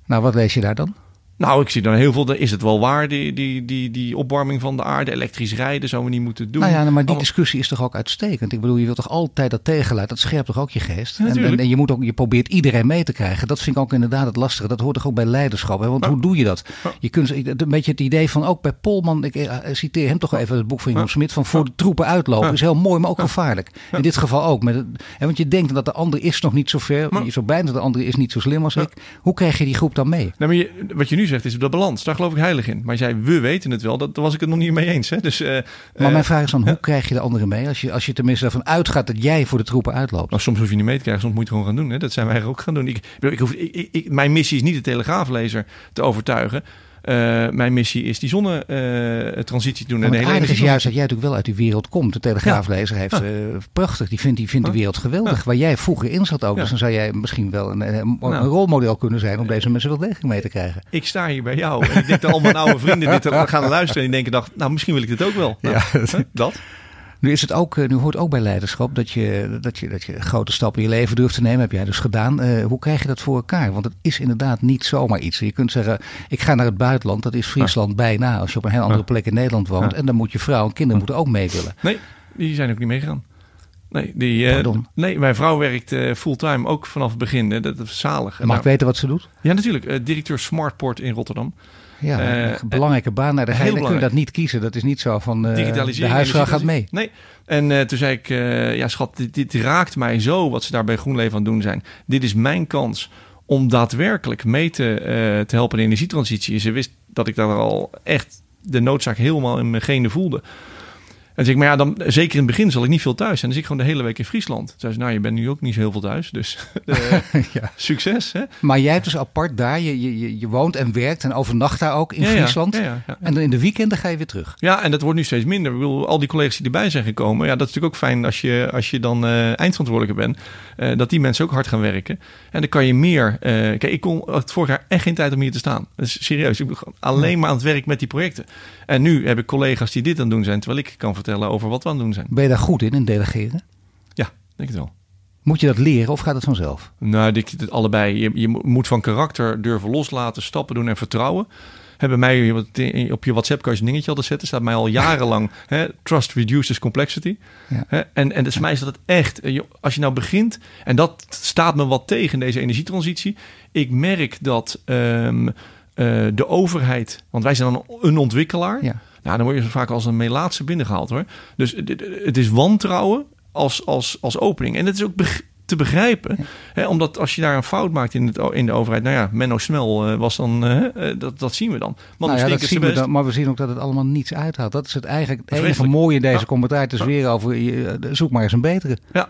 Nou, wat lees je daar dan? Nou, ik zie dan heel veel. Is het wel waar, die, die, die, die opwarming van de aarde? Elektrisch rijden zouden we niet moeten doen. Nou ja, maar die discussie is toch ook uitstekend. Ik bedoel, je wilt toch altijd dat tegenluid. Dat scherpt toch ook je geest. Ja, en, en, en, je, moet ook, je probeert iedereen mee te krijgen. Dat vind ik ook inderdaad het lastige. Dat hoort toch ook bij leiderschap. Hè? Want hoe doe je dat? Je kunt een beetje het idee van ook bij Polman. Ik uh, citeer hem toch even het boek van Jan Smit. Van voor de troepen uitlopen is heel mooi, maar ook gevaarlijk. In dit geval ook. Met het, hè, want je denkt dat de ander is nog niet zo ver. Je zo bijna de andere is niet zo slim als ik. Hoe krijg je die groep dan mee? Nou, maar je, wat je nu zegt is de balans daar geloof ik heilig in. Maar jij, we weten het wel. Dat, daar was ik het nog niet mee eens. Hè? Dus, uh, maar mijn vraag is dan, hoe krijg je de anderen mee? Als je, als je tenminste ervan uitgaat dat jij voor de troepen uitloopt. Nou, soms hoef je niet mee te krijgen. Soms moet je het gewoon gaan doen. Hè? Dat zijn wij ook gaan doen. Ik, ik hoef, ik, ik, mijn missie is niet de telegraaflezer te overtuigen. Uh, mijn missie is die zonnetransitie uh, doen. Ja, en het aardige is juist dat jij natuurlijk wel uit die wereld komt. De Telegraaflezer heeft uh, prachtig. Die vindt die, vindt die wereld geweldig. Waar jij vroeger in zat ook. Dus dan zou jij misschien wel een, rolmodel kunnen zijn om deze mensen wel degelijk mee te krijgen. Ik sta hier bij jou. En ik denk dat al mijn oude vrienden dit gaan luisteren. En die denken, dacht, nou misschien wil ik dit ook wel. Nou, dat. Nu, is het ook, nu hoort ook bij leiderschap dat je, dat, je, dat je grote stappen in je leven durft te nemen. Heb jij dus gedaan. Uh, hoe krijg je dat voor elkaar? Want het is inderdaad niet zomaar iets. Je kunt zeggen, ik ga naar het buitenland. Dat is Friesland ja. bijna. Als je op een heel andere plek in Nederland woont. Ja. En dan moet je vrouw en kinderen moeten ook mee willen. Nee, die zijn ook niet meegegaan. Nee, die, uh, nee, mijn vrouw werkt uh, fulltime ook vanaf het begin. Hè. Dat is zalig. Mag ik weten wat ze doet? Ja, natuurlijk. Uh, directeur Smartport in Rotterdam. Ja, een belangrijke baan. Naar de hele kun je dat niet kiezen. Dat is niet zo van de huisvrouw gaat mee. Nee, en uh, toen zei ik, ja schat, dit, dit, raakt mij zo wat ze daar bij GroenLeven aan het doen zijn. Dit is mijn kans om daadwerkelijk mee te, uh, te helpen in de energietransitie. Ze wist dat ik daar al echt de noodzaak helemaal in mijn genen voelde. En zeg ik, maar ja, dan, zeker in het begin zal ik niet veel thuis zijn. Dan zit ik gewoon de hele week in Friesland. Toen zei ze, nou, je bent nu ook niet zo heel veel thuis. Dus ja. succes. Hè? Maar jij hebt dus apart daar, je, je, je woont en werkt en overnacht daar ook in ja, Friesland. Ja, en dan in de weekenden ga je weer terug. Ja, en dat wordt nu steeds minder. Ik bedoel, al die collega's die erbij zijn gekomen. Ja, dat is natuurlijk ook fijn als je, als je dan uh, eindverantwoordelijke bent. Uh, dat die mensen ook hard gaan werken. En dan kan je meer... kijk, ik kon het vorig jaar echt geen tijd om hier te staan. Dat is serieus. Ik ben alleen maar aan het werk met die projecten. En nu heb ik collega's die dit aan het doen zijn, terwijl ik kan vertellen over wat we aan het doen zijn. Ben je daar goed in, in delegeren? Ja, denk het wel. Moet je dat leren of gaat het vanzelf? Nou, ik het allebei. Je, je moet van karakter durven loslaten, stappen doen en vertrouwen. Hebben mij op je WhatsApp kan je een dingetje altijd zetten. Staat mij al jarenlang. hè, trust reduces complexity. Ja. En, en dus mij is dat het echt. Eh, als je nou begint. En dat staat me wat tegen deze energietransitie. Ik merk dat um, uh, de overheid. Want wij zijn dan een ontwikkelaar. Ja. Nou, dan word je vaak als een melaatse binnengehaald hoor. Dus het is wantrouwen als, als, als opening. En het is ook te begrijpen. Hè, omdat als je daar een fout maakt in, het, in de overheid, nou ja, Menno Smel uh, was dan, uh, dat, dat zien we dan. Maar, nou ja, dat zien we dan, maar we zien ook dat het allemaal niets uithaalt. Dat is het eigenlijk het enige mooie in deze ja. commentaar. Het is weer over, zoek maar eens een betere. Ja.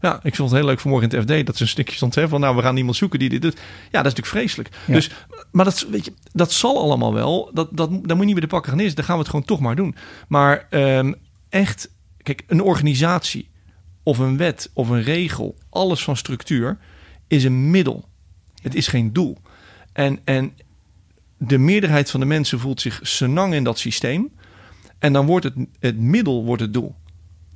Ja, ik vond het heel leuk vanmorgen in het FD dat ze een stukje stond hè, van nou we gaan iemand zoeken die dit doet. Ja, dat is natuurlijk vreselijk. Dus, maar dat, weet je, dat zal allemaal wel. Dat, dat, daar moet je niet weer de pakken gaan is. Dan gaan we het gewoon toch maar doen. Maar um, echt, kijk, een organisatie of een wet of een regel, alles van structuur, is een middel. Het is geen doel. En, en de meerderheid van de mensen voelt zich senang in dat systeem. En dan wordt het, het middel wordt het doel.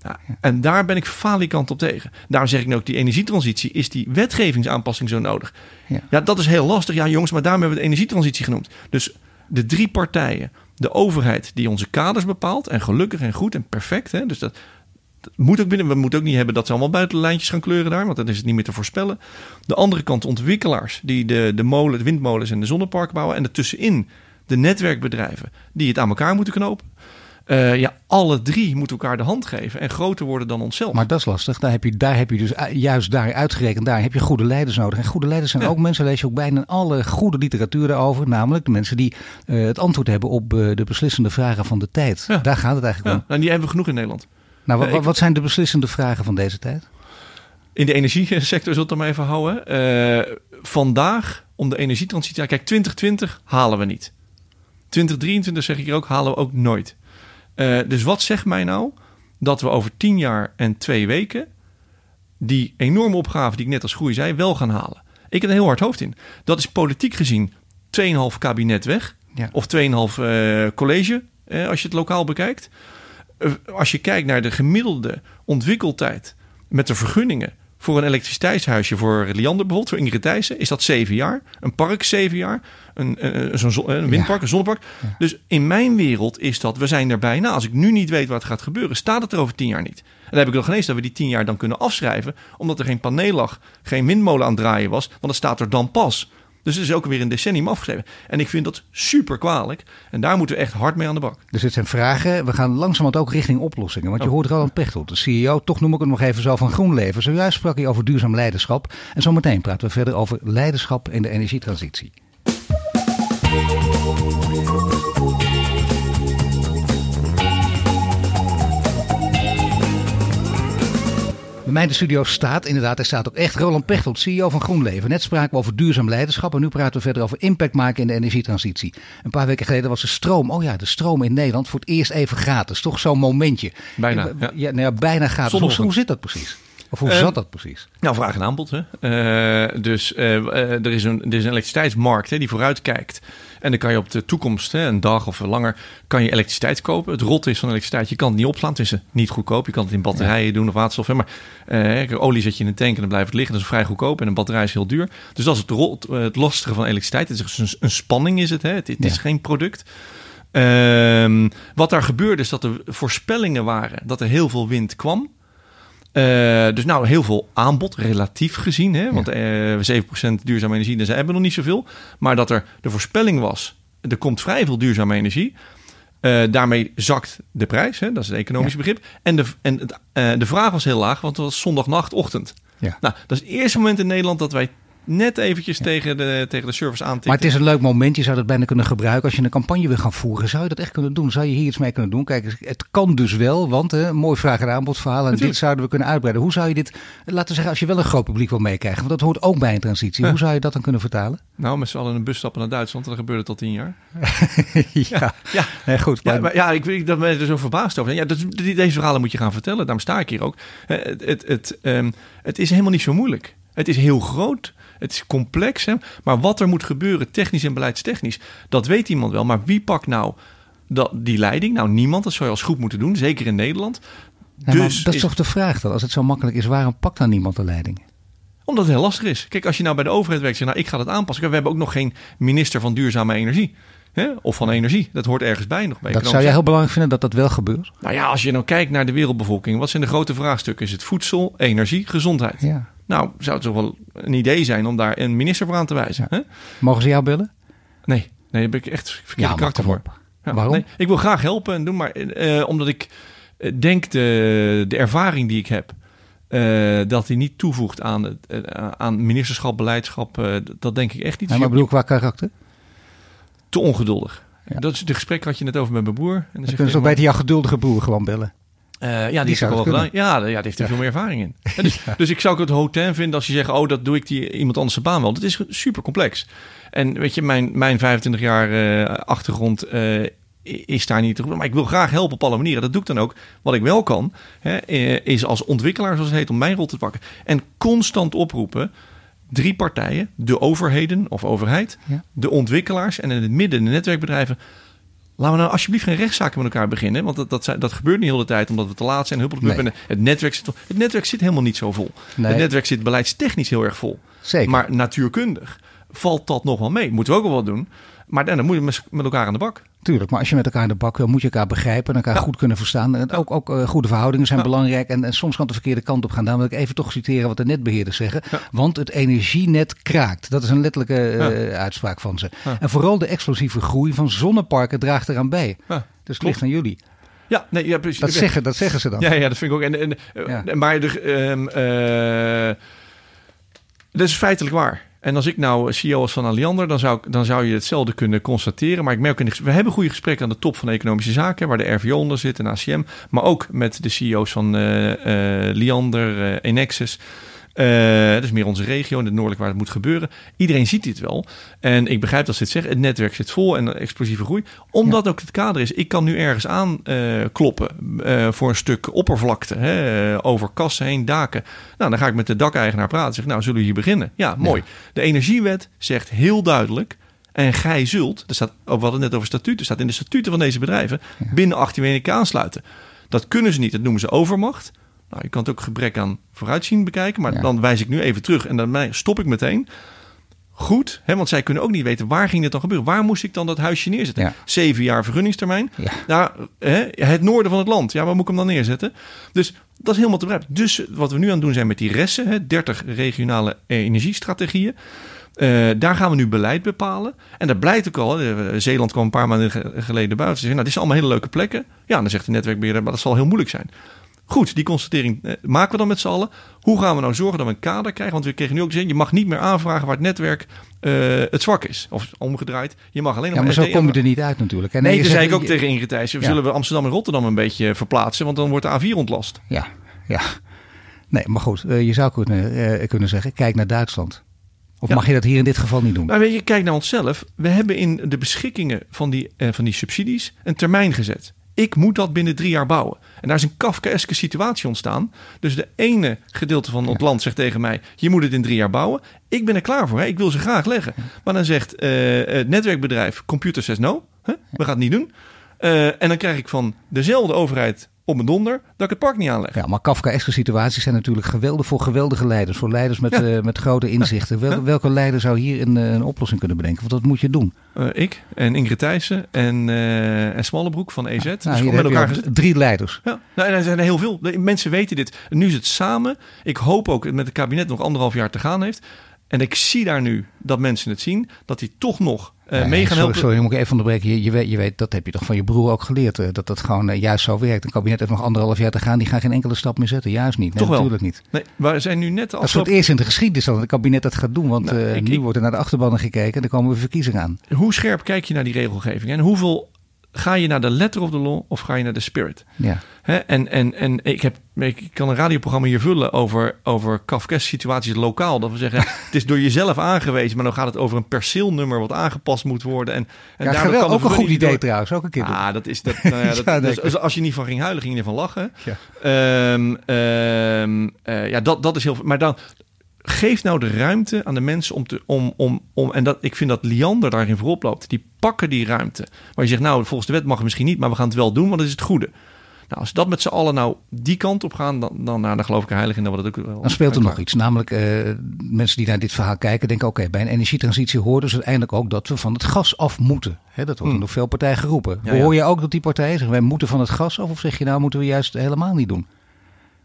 Ja, en daar ben ik falikant op tegen. Daarom zeg ik nu ook, die energietransitie, is die wetgevingsaanpassing zo nodig? Ja. ja, dat is heel lastig. Ja, jongens, maar daarom hebben we de energietransitie genoemd. Dus de drie partijen, de overheid die onze kaders bepaalt, en gelukkig en goed en perfect, hè, dus dat, moet ook binnen. We moeten ook niet hebben dat ze allemaal buitenlijntjes gaan kleuren daar, want dan is het niet meer te voorspellen. De andere kant ontwikkelaars die de, de, molen, de windmolens en de zonneparken bouwen. En ertussenin de netwerkbedrijven die het aan elkaar moeten knopen. Uh, ja, alle drie moeten elkaar de hand geven en groter worden dan onszelf. Maar dat is lastig. Daar heb je, daar heb je dus juist daar uitgerekend, daar heb je goede leiders nodig. En goede leiders zijn ook mensen, lees je ook bijna alle goede literatuur daarover. Namelijk de mensen die uh, het antwoord hebben op uh, de beslissende vragen van de tijd. Ja. Daar gaat het eigenlijk om. En die hebben we genoeg in Nederland. Nou, wat, wat zijn de beslissende vragen van deze tijd? In de energiesector zullen we het maar even houden. Vandaag, om de energietransitie... Kijk, 2020 halen we niet. 2023 zeg ik hier ook, halen we ook nooit. Uh, dus wat zegt mij nou dat we over 10 jaar en twee weken... die enorme opgave die ik net als groei zei, wel gaan halen? Ik heb een heel hard hoofd in. Dat is politiek gezien 2,5 kabinet weg. Ja. Of 2,5 uh, college, als je het lokaal bekijkt. Eh, als je kijkt naar de gemiddelde ontwikkeltijd met de vergunningen voor een elektriciteitshuisje voor Liander bijvoorbeeld, voor Ingrid Thijssen, is dat zeven jaar. Een park zeven jaar. Een, een, een, een windpark, een zonnepark. Dus in mijn wereld is dat, we zijn er bijna. Als ik nu niet weet wat gaat gebeuren, staat het er over tien jaar niet. En dan heb ik nog geen eens dat we die tien jaar dan kunnen afschrijven, omdat er geen paneel lag, geen windmolen aan het draaien was, want het staat er dan pas. Dus het is ook weer een decennium afgeschreven. En ik vind dat super kwalijk. En daar moeten we echt hard mee aan de bak. Dus dit zijn vragen. We gaan langzamerhand ook richting oplossingen. Want je oh. hoort Roland Pechtold, de CEO. Toch noem ik het nog even zo van GroenLeven. Zojuist sprak hij over duurzaam leiderschap. En zometeen praten we verder over leiderschap in de energietransitie. Mij in de studio staat inderdaad, er staat ook echt Roland Pechtold, CEO van GroenLeven. Net spraken we over duurzaam leiderschap en nu praten we verder over impact maken in de energietransitie. Een paar weken geleden was de stroom, oh ja, de stroom in Nederland voor het eerst even gratis. Toch zo'n momentje. Bijna. Ja, ja, nou ja bijna gratis. Hoe, hoe zit dat precies? Of hoe ehm, zat dat precies? Nou, vraag en aanbod. Hè? Uh, dus uh, er, is een, er is een elektriciteitsmarkt hè, die vooruit kijkt. En dan kan je op de toekomst, hè, een dag of langer, kan je elektriciteit kopen. Het rot is van elektriciteit, je kan het niet opslaan. Het is niet goedkoop. Je kan het in batterijen doen of waterstof. Hè, maar olie zet je in een tank en dan blijft het liggen. Dat is vrij goedkoop. En een batterij is heel duur. Dus dat is het, rot, het lastige van elektriciteit. Het is een, een spanning is het. Hè? Het, het is geen product. Um, wat daar gebeurde is dat er voorspellingen waren dat er heel veel wind kwam. Uh, dus nou, heel veel aanbod, relatief gezien. Hè? Want uh, 7% duurzame energie, daar hebben we nog niet zoveel. Maar dat er de voorspelling was, er komt vrij veel duurzame energie. Uh, daarmee zakt de prijs, hè? dat is het economische begrip. En, de, en het, de vraag was heel laag, want het was zondag ochtend. Ja. Nou, dat is het eerste moment in Nederland dat wij net eventjes tegen, de, tegen de service aantikken. Maar het is een leuk moment. Je zou dat bijna kunnen gebruiken als je een campagne wil gaan voeren. Zou je dat echt kunnen doen? Zou je hier iets mee kunnen doen? Kijk, het kan dus wel, want hè, mooi vraag- en aanbodverhaal. En dit zouden we kunnen uitbreiden. Hoe zou je dit, laten we zeggen, als je wel een groot publiek wil meekrijgen. Want dat hoort ook bij een transitie. Hoe zou je dat dan kunnen vertalen? Nou, met z'n allen in een bus stappen naar Duitsland. Dat gebeurde tot tien jaar. ja, ja. Nee, goed. Maar... Ja, maar, ja, ik weet dat ben er zo verbaasd over. Ja, dat, deze verhalen moet je gaan vertellen. Daarom sta ik hier ook. Het, het, het, um, het is helemaal niet zo moeilijk. Het is heel groot. Het is complex, hè? maar wat er moet gebeuren, technisch en beleidstechnisch, dat weet iemand wel. Maar wie pakt nou dat, die leiding? Nou, niemand. Dat zou je als groep moeten doen, zeker in Nederland. dus dat is, toch de vraag dan? Als het zo makkelijk is, waarom pakt dan niemand de leiding? Omdat het heel lastig is. Kijk, als je nou bij de overheid werkt, zeg nou, ik ga dat aanpassen. We hebben ook nog geen minister van duurzame energie. Hè? Of van energie. Dat hoort ergens bij nog bij. Dat zou jij heel belangrijk vinden dat dat wel gebeurt? Nou ja, als je nou kijkt naar de wereldbevolking. Wat zijn de grote vraagstukken? Is het voedsel, energie, gezondheid? Ja. Nou, zou het toch wel een idee zijn om daar een minister voor aan te wijzen? Hè? Mogen ze jou bellen? Nee, nee, daar heb ik echt verkeerde Ja, karakter voor. Ja, Waarom? nee, ik wil graag helpen en doen, maar eh, omdat ik eh, denk de, de ervaring die ik heb, eh, dat die niet toevoegt aan, het, aan ministerschap, beleidschap, dat denk ik echt niet. Nee, maar Dus bedoel ik qua karakter? te ongeduldig. Ja. Dat is het gesprek had je net over met mijn broer. En dan Dan hij, beter jouw geduldige broer gewoon bellen? Eh, ja, die, Die is zou ook gedaan. Ja, ja, die heeft er veel meer ervaring in. Dus, dus ik zou ook het hotel vinden als je zegt, oh, dat doe ik die iemand anders zijn baan wel. Dat is super complex. En weet je, mijn, mijn 25 jaar eh, achtergrond eh, is daar niet. Maar ik wil graag helpen op alle manieren. Dat doe ik dan ook. Wat ik wel kan, hè, is als ontwikkelaar, zoals het heet, om mijn rol te pakken. En constant oproepen. Drie partijen, de overheden of overheid, Ja. de ontwikkelaars en in het midden de netwerkbedrijven. Laten we nou alsjeblieft geen rechtszaken met elkaar beginnen. Want dat, dat, dat gebeurt niet heel de tijd omdat we te laat zijn. Nee. en het, netwerk zit, het netwerk zit helemaal niet zo vol. Nee. Het netwerk zit beleidstechnisch heel erg vol. Zeker. Maar natuurkundig valt dat nog wel mee. Moeten we ook wel wat doen. Maar dan moet je met elkaar aan de bak. Tuurlijk, maar als je met elkaar in de bak wil, moet je elkaar begrijpen en elkaar goed kunnen verstaan. En ook ook eh, goede verhoudingen zijn Ja. belangrijk en, en soms kan het de verkeerde kant op gaan. Daarom wil ik even toch citeren wat de netbeheerders zeggen. Want het energienet kraakt. Dat is een letterlijke eh, uitspraak van ze. En vooral de explosieve groei van zonneparken draagt eraan bij. Dus het ligt aan jullie. Ja, nee, ja, precies. Dat zeggen, dat zeggen ze dan. Ja, ja, dat vind ik ook. En, en, eh. Maar de, ehm, eh, dat is feitelijk waar. En als ik nou CEO was van Alliander, dan zou, dan zou je hetzelfde kunnen constateren. Maar ik merk, in de, we hebben goede gesprekken aan de top van economische zaken, waar de RVO onder zit en ACM. Maar ook met de CEO's van eh, eh, Liander, eh, Enexis. Dat is meer onze regio, in het noordelijk waar het moet gebeuren. Iedereen ziet dit wel. En ik begrijp dat ze het zeggen. Het netwerk zit vol en explosieve groei. Omdat ook het kader is. Ik kan nu ergens aan eh, kloppen eh, voor een stuk oppervlakte. Hè, over kassen heen, daken. Nou, dan ga ik met de dakeigenaar praten. Zeg, nou, zullen we hier beginnen? Ja, mooi. De energiewet zegt heel duidelijk. En gij zult, er staat, oh, we hadden het net over statuten, staat in de statuten van deze bedrijven, binnen 18 weken aansluiten. Dat kunnen ze niet, dat noemen ze overmacht. Nou, je kan het ook gebrek aan vooruitzien bekijken, maar Ja. dan wijs ik nu even terug en dan stop ik meteen. Goed, hè, want zij kunnen ook niet weten waar ging dit dan gebeuren. Waar moest ik dan dat huisje neerzetten? Ja. Zeven jaar vergunningstermijn. Ja. Nou, hè, het noorden van het land. Ja, waar moet ik hem dan neerzetten? Dus dat is helemaal te begrijpen. Dus wat we nu aan het doen zijn met die resten, hè, 30 regionale energiestrategieën. Eh, daar gaan we nu beleid bepalen. En dat blijkt ook al. eh, Zeeland kwam een paar maanden ge- geleden buiten. Ze zeggen, nou, dit zijn allemaal hele leuke plekken. Ja, dan zegt de netwerkbeheerder, maar dat zal heel moeilijk zijn. Goed, die constatering eh, maken we dan met z'n allen. Hoe gaan we nou zorgen dat we een kader krijgen? Want we kregen nu ook te zien, je mag niet meer aanvragen waar het netwerk eh, het zwak is. Of omgedraaid. Je mag alleen nog Ja, maar zo kom je er niet uit natuurlijk. En Nee, zegt- zei ik ook je- tegen Ingrid Thijssen, Ja. zullen we Amsterdam en Rotterdam een beetje verplaatsen? Want dan wordt de A4 ontlast. Ja, ja. Nee, maar goed, eh, je zou kunnen, kunnen zeggen, kijk naar Duitsland. Of Ja. mag je dat hier in dit geval niet doen? Maar weet je, kijk naar onszelf. We hebben in de beschikkingen van die, van die subsidies een termijn gezet. Ik moet dat binnen drie jaar bouwen. En daar is een Kafkaeske situatie ontstaan. Dus de ene gedeelte van het land zegt tegen mij: je moet het in drie jaar bouwen. Ik ben er klaar voor. Hè? Ik wil ze graag leggen. Maar dan zegt eh, het netwerkbedrijf Computer says no. Hè? We gaan het niet doen. Eh, en dan krijg ik van dezelfde overheid op mijn donder dat ik het park niet aanleg. Ja, maar Kafkaeske situaties zijn natuurlijk geweldig voor geweldige leiders. Voor leiders met, Ja. eh, met grote inzichten. Wel- Welke leider zou hier een, eh, een oplossing kunnen bedenken? Want dat moet je doen. Eh, ik en Ingrid Thijssen en, eh en Smallebroek van EZ. dus Nou, hier gewoon met elkaar gezet. drie leiders. Ja, nou, en er zijn er heel veel. Mensen weten dit. Nu is het samen. Ik hoop ook met het kabinet nog anderhalf jaar te gaan heeft. En ik zie daar nu dat mensen het zien. Dat die toch nog Nee, mee gaan sorry, helpen. Sorry, moet ik even onderbreken. Je, je, weet, je weet, dat heb je toch van je broer ook geleerd. eh, dat dat gewoon eh, juist zo werkt. Een kabinet heeft nog anderhalf jaar te gaan. Die gaan geen enkele stap meer zetten. Juist niet. Nee, Toch wel? natuurlijk niet. Nee, we zijn nu net Dat is voor het eerst in de geschiedenis dat het kabinet dat gaat doen. Want Nou, ik- nu wordt er naar de achterbannen gekeken. En er komen weer verkiezingen aan. Hoe scherp kijk je naar die regelgeving? En hoeveel ga je naar de letter of the law of ga je naar de spirit? Ja. Hè, en en, en ik, heb, ik kan een radioprogramma hier vullen over, over Kafka's situaties lokaal. Dat we zeggen, het is door jezelf aangewezen, maar dan gaat het over een perceelnummer wat aangepast moet worden. En, en Ja, daardoor kan ook een goed idee door- trouwens. Ook een keer doen. Ah, dat is dat. Nou ja, dat, Ja, dus als- als je niet van ging huilen, ging je ervan lachen. Ja. Ehm, ehm, eh, ja, dat, dat is heel. Maar dan geef nou de ruimte aan de mensen om te. Om, om, om, en dat, ik vind dat Liander daarin voorop loopt. Die pakken die ruimte. Waar je zegt, nou, volgens de wet mag het misschien niet, maar we gaan het wel doen, want dat is het goede. Nou, als dat met z'n allen nou die kant op gaan, dan, dan, nou, dan geloof ik er heilig in dat we dat ook wel. Dan speelt er nog iets. Namelijk, uh, mensen die naar dit verhaal kijken, denken: oké, bij een energietransitie hoort dus uiteindelijk ook dat we van het gas af moeten. He, dat wordt hmm. door veel partijen geroepen. Ja, Hoor je ook dat die partijen zeggen: wij moeten van het gas af? Of zeg je nou, moeten we juist helemaal niet doen?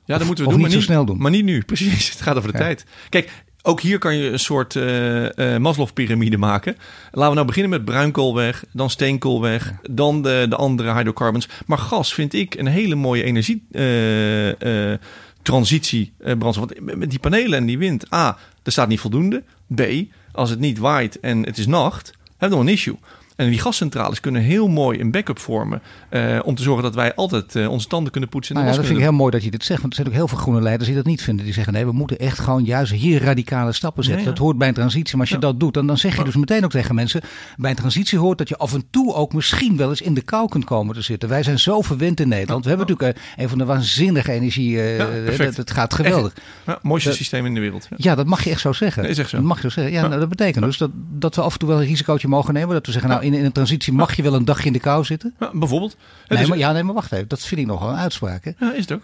Ja, dat moeten we doen, niet maar zo snel doen. Maar niet nu, precies. Het gaat over de tijd. Kijk, ook hier kan je een soort uh, uh, Maslow-pyramide maken. Laten we nou beginnen met bruinkoolweg, dan steenkoolweg, dan de, de andere hydrocarbons. Maar gas vind ik een hele mooie energietransitie. Uh, brandstof. Want met die panelen en die wind, A, er staat niet voldoende. B, als het niet waait en het is nacht, hebben we nog een issue. En die gascentrales kunnen heel mooi een backup vormen. Uh, om te zorgen dat wij altijd uh, onze tanden kunnen poetsen. Nou ja, dat vind ik heel mooi dat je dit zegt. Want er zijn ook heel veel groene leiders die dat niet vinden. Die zeggen nee, we moeten echt gewoon juist hier radicale stappen zetten. Dat hoort bij een transitie. Maar als je dat doet, dan, dan zeg je dus meteen ook tegen mensen. Bij een transitie hoort dat je af en toe ook misschien wel eens in de kou kunt komen te zitten. Wij zijn zo verwend in Nederland. We hebben natuurlijk uh, een van de waanzinnige energie. Het, het, gaat geweldig. Ja, mooiste systeem in de wereld. Ja. dat mag je echt zo zeggen. Nee, zeg zo. Dat mag je zo zeggen. Ja, nou, dat betekent dus dat, dat we af en toe wel een risicootje mogen nemen. Dat we zeggen, nou in, in een transitie mag je wel een dagje in de kou zitten? Ja, bijvoorbeeld. Nee, maar, ja, nee, maar wacht even. Dat vind ik nogal een uitspraak. Hè? Ja, is het ook.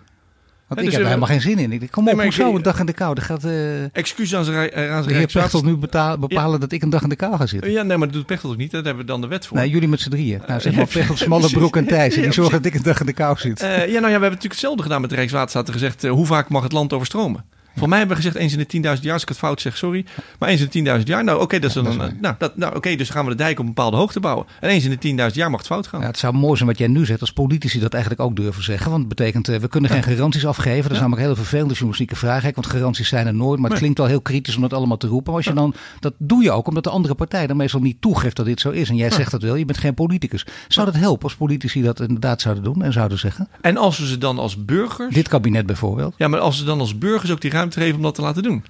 Want ik dus, heb er helemaal geen zin in. Ik kom nee, op, hoezo een dag in de kou? Dat gaat, uh, Excuus aan zijn De heer Pechtold nu bepalen dat ik een dag in de kou ga zitten. Ja, nee, maar dat doet Pechtold ook niet. Daar hebben we dan de wet voor. Nee, jullie met z'n drieën. Nou, zeg maar Pechtold, Smalle Broek en Thijs. Die zorgen dat ik een dag in de kou zit. Uh, ja, nou ja, we hebben natuurlijk hetzelfde gedaan met de Rijkswaterstaat. Gezegd, uh, hoe vaak mag het land overstromen? Voor mij hebben we gezegd eens in de 10.000 jaar, als ik het fout zeg, sorry. Maar eens in de 10.000 jaar, nou oké, dat is dan, nou, dat, nou, oké, dus gaan we de dijk op een bepaalde hoogte bouwen. En eens in de 10.000 jaar mag het fout gaan. Ja, het zou mooi zijn wat jij nu zegt, als politici dat eigenlijk ook durven zeggen. Want het betekent, uh, we kunnen geen garanties afgeven. Dat is namelijk een hele vervelende journalistieke vraag. Want garanties zijn er nooit, maar het klinkt wel heel kritisch om dat allemaal te roepen. Maar als je dan, dat doe je ook omdat de andere partij dan meestal niet toegeeft dat dit zo is. En jij zegt dat wel, je bent geen politicus. Zou dat helpen als politici dat inderdaad zouden doen en zouden zeggen? En als we ze dan als burgers... Dit kabinet bijvoorbeeld. Ja, maar als ze dan als burgers ook die ruimte geven om dat te laten doen.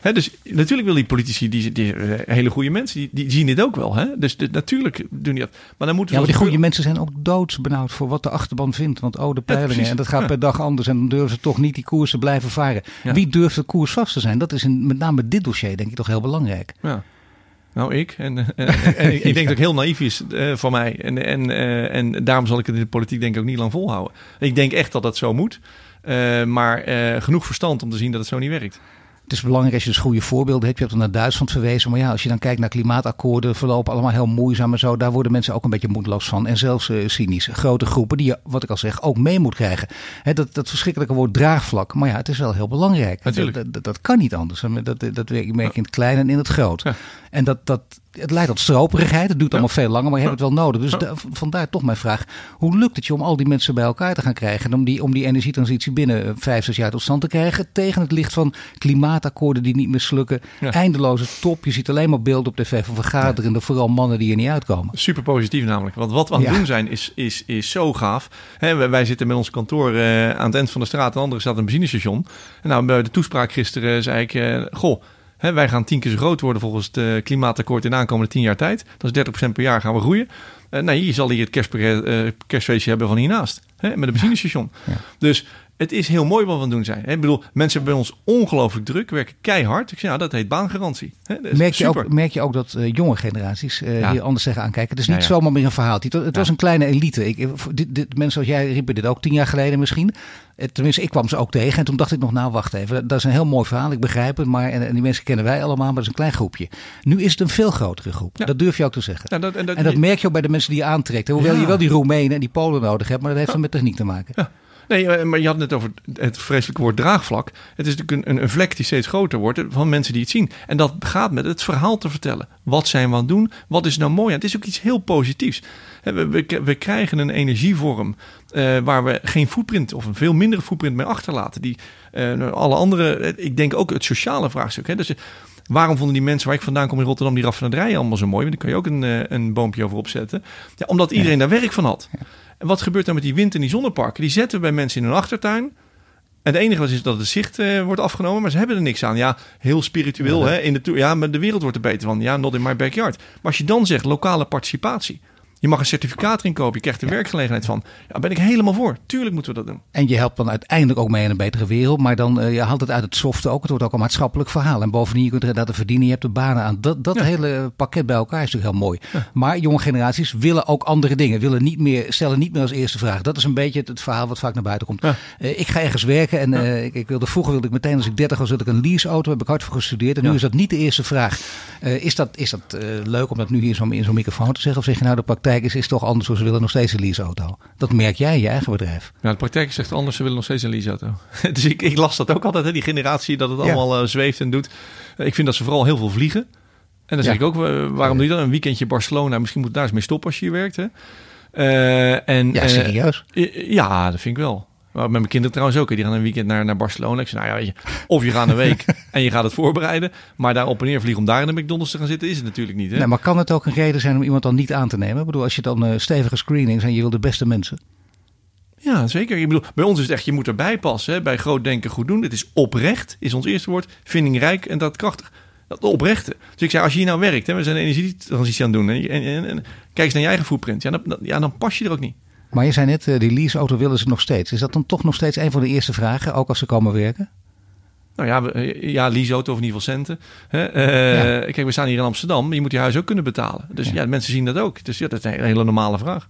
He, dus natuurlijk wil die politici, die, die eh, hele goede mensen, die, die, zien dit ook wel. Hè? Dus natuurlijk doen die dat. Maar dan moeten ja, maar die goede mensen zijn ook doodsbenauwd voor wat de achterban vindt. Want oh, de peilingen. en dat gaat per dag anders. En dan durven ze toch niet die koersen blijven varen. Wie durft de koers vast te zijn? Dat is in, met name dit dossier denk ik toch heel belangrijk. Ja. Nou, ik. En, en, en ik denk dat het heel naïef is uh, van mij. En, en, uh, en daarom zal ik het in de politiek denk ik ook niet lang volhouden. Ik denk echt dat dat zo moet. Uh, maar genoeg verstand om te zien dat het zo niet werkt. Het is belangrijk als je dus goede voorbeelden hebt. Je hebt naar Duitsland verwezen. Maar ja, als je dan kijkt naar klimaatakkoorden, verlopen allemaal heel moeizaam en zo. Daar worden mensen ook een beetje moedeloos van. En zelfs uh, cynisch. Grote groepen die je, wat ik al zeg, ook mee moet krijgen. dat, dat verschrikkelijke woord draagvlak. Maar ja, het is wel heel belangrijk. Dat, dat, kan niet anders. Dat, dat, dat merk je in het klein en in het groot. En dat, dat, het leidt tot stroperigheid. Het duurt allemaal veel langer, maar je hebt het wel nodig. Dus vandaar toch mijn vraag. Hoe lukt het je om al die mensen bij elkaar te gaan krijgen? En om die, om die energietransitie binnen vijf, zes jaar tot stand te krijgen. Tegen het licht van klimaatakkoorden die niet mislukken. Eindeloze top. Je ziet alleen maar beelden op tv van vergaderende. Vooral mannen die er niet uitkomen. Super positief namelijk. Want wat we aan het doen zijn is, is, is zo gaaf. wij zitten met ons kantoor uh, aan het eind van de straat. De andere staat een benzinestation. En nou, bij de toespraak gisteren zei ik... Uh, goh, wij gaan tien keer zo groot worden volgens het uh, klimaatakkoord in de aankomende tien jaar tijd. Dat is 30% per jaar gaan we groeien. Uh, nou, je zal hier het kerstpakket, kerstfeestje hebben van hiernaast. Hè, met een benzinestation. Ja. Dus het is heel mooi wat we aan het doen zijn. Ik bedoel, mensen hebben bij ons ongelooflijk druk, werken keihard. Ik zeg, nou, dat heet baangarantie. merk, je ook, merk je ook dat uh, jonge generaties uh, hier anders zeggen aankijken? Het is niet zomaar meer een verhaal. Het, het was een kleine elite. Ik, dit, dit, mensen als jij riepen dit ook tien jaar geleden misschien. Eh, tenminste, ik kwam ze ook tegen. En toen dacht ik nog, nou wacht even. Dat is een heel mooi verhaal, ik begrijp het. Maar, en, die mensen kennen wij allemaal, maar dat is een klein groepje. Nu is het een veel grotere groep. Dat durf je ook te zeggen. Dat, en, dat, en, dat, merk je ook bij de mensen die je aantrekt. Hoewel je wel die Roemenen en die Polen nodig hebt. Maar dat heeft dan met techniek te maken. Nee, eh, maar je had het over het vreselijke woord draagvlak. Het is natuurlijk een, een, vlek die steeds groter wordt van mensen die het zien. En dat gaat met het verhaal te vertellen. Wat zijn we aan het doen? Wat is nou mooi? het is ook iets heel positiefs. We, we, we krijgen een energievorm uh, waar we geen footprint of een veel mindere footprint mee achterlaten. Die uh, alle andere, ik denk ook het sociale vraagstuk. Hè? Dus, Waarom vonden die mensen waar ik vandaan kom in Rotterdam die raffinaderijen allemaal zo mooi? Want daar kan je ook een, een boompje over opzetten. Ja, omdat iedereen daar werk van had. Ja. En wat gebeurt dan met die wind- en die zonneparken? Die zetten we bij mensen in hun achtertuin. En het enige was is dat het zicht uh, wordt afgenomen, maar ze hebben er niks aan. Ja, heel spiritueel. Ja, hè? In de ja, maar de wereld wordt er beter van. Ja, not in my backyard. Maar als je dan zegt lokale participatie. Je mag een certificaat erin kopen. Je krijgt er werkgelegenheid van. Ja, ben ik helemaal voor. Tuurlijk moeten we dat doen. En je helpt dan uiteindelijk ook mee in een betere wereld. Maar dan uh, je haalt het uit het softe ook. Het wordt ook een maatschappelijk verhaal. En bovendien, je kunt er dat verdienen. Je hebt de banen aan. Dat, dat hele pakket bij elkaar is natuurlijk heel mooi. Maar jonge generaties willen ook andere dingen. Willen niet meer, stellen niet meer als eerste vraag. Dat is een beetje het, verhaal wat vaak naar buiten komt. Uh, ik ga ergens werken. En uh, ik, ik, wilde, vroeger wilde ik meteen als ik 30 was, wilde ik een leaseauto. Heb ik hard voor gestudeerd. En nu is dat niet de eerste vraag. is dat, is dat leuk om dat nu hier zo in zo'n microfoon te zeggen? Of zeg je nou de praktijk is, is toch anders. Ze willen nog steeds een leaseauto. Dat merk jij in je eigen bedrijf. Ja, de praktijk zegt anders. Ze willen nog steeds een leaseauto. dus ik, ik las dat ook altijd. Hè, die generatie dat het allemaal uh, zweeft en doet. Ik vind dat ze vooral heel veel vliegen. En dan zeg ik ook, waarom doe je dan een weekendje Barcelona? Misschien moet daar eens mee stoppen als je hier werkt. Hè? Uh, en, ja, serieus? Uh, ja, dat vind ik wel. Maar met mijn kinderen trouwens ook. Die gaan een weekend naar, naar Barcelona. Ik zei, nou ja, weet je, of je gaat een week en je gaat het voorbereiden. Maar daar op en neer vliegen om daar in de McDonald's te gaan zitten, is het natuurlijk niet. Hè? Nee, maar kan het ook een reden zijn om iemand dan niet aan te nemen? Ik bedoel, als je dan uh, stevige screenings en je wil de beste mensen. Ja, zeker. Ik bedoel, bij ons is het echt, je moet erbij passen. Hè? Bij groot denken, goed doen. Het is oprecht, is ons eerste woord. Vindingrijk en dat krachtig. Dat oprechte. Dus ik zei, als je hier nou werkt, hè, we zijn energietransitie aan het doen. En, en, en, kijk eens naar je eigen footprint. Ja dan, ja, dan pas je er ook niet. Maar je zei net, die leaseauto willen ze nog steeds. Is dat dan toch nog steeds een van de eerste vragen, ook als ze komen werken? Nou ja, ja leaseauto of in ieder geval centen. Hè? Uh, Kijk, we staan hier in Amsterdam. Je moet je huis ook kunnen betalen. Dus ja, ja mensen zien dat ook. Dus ja, dat is een hele normale vraag.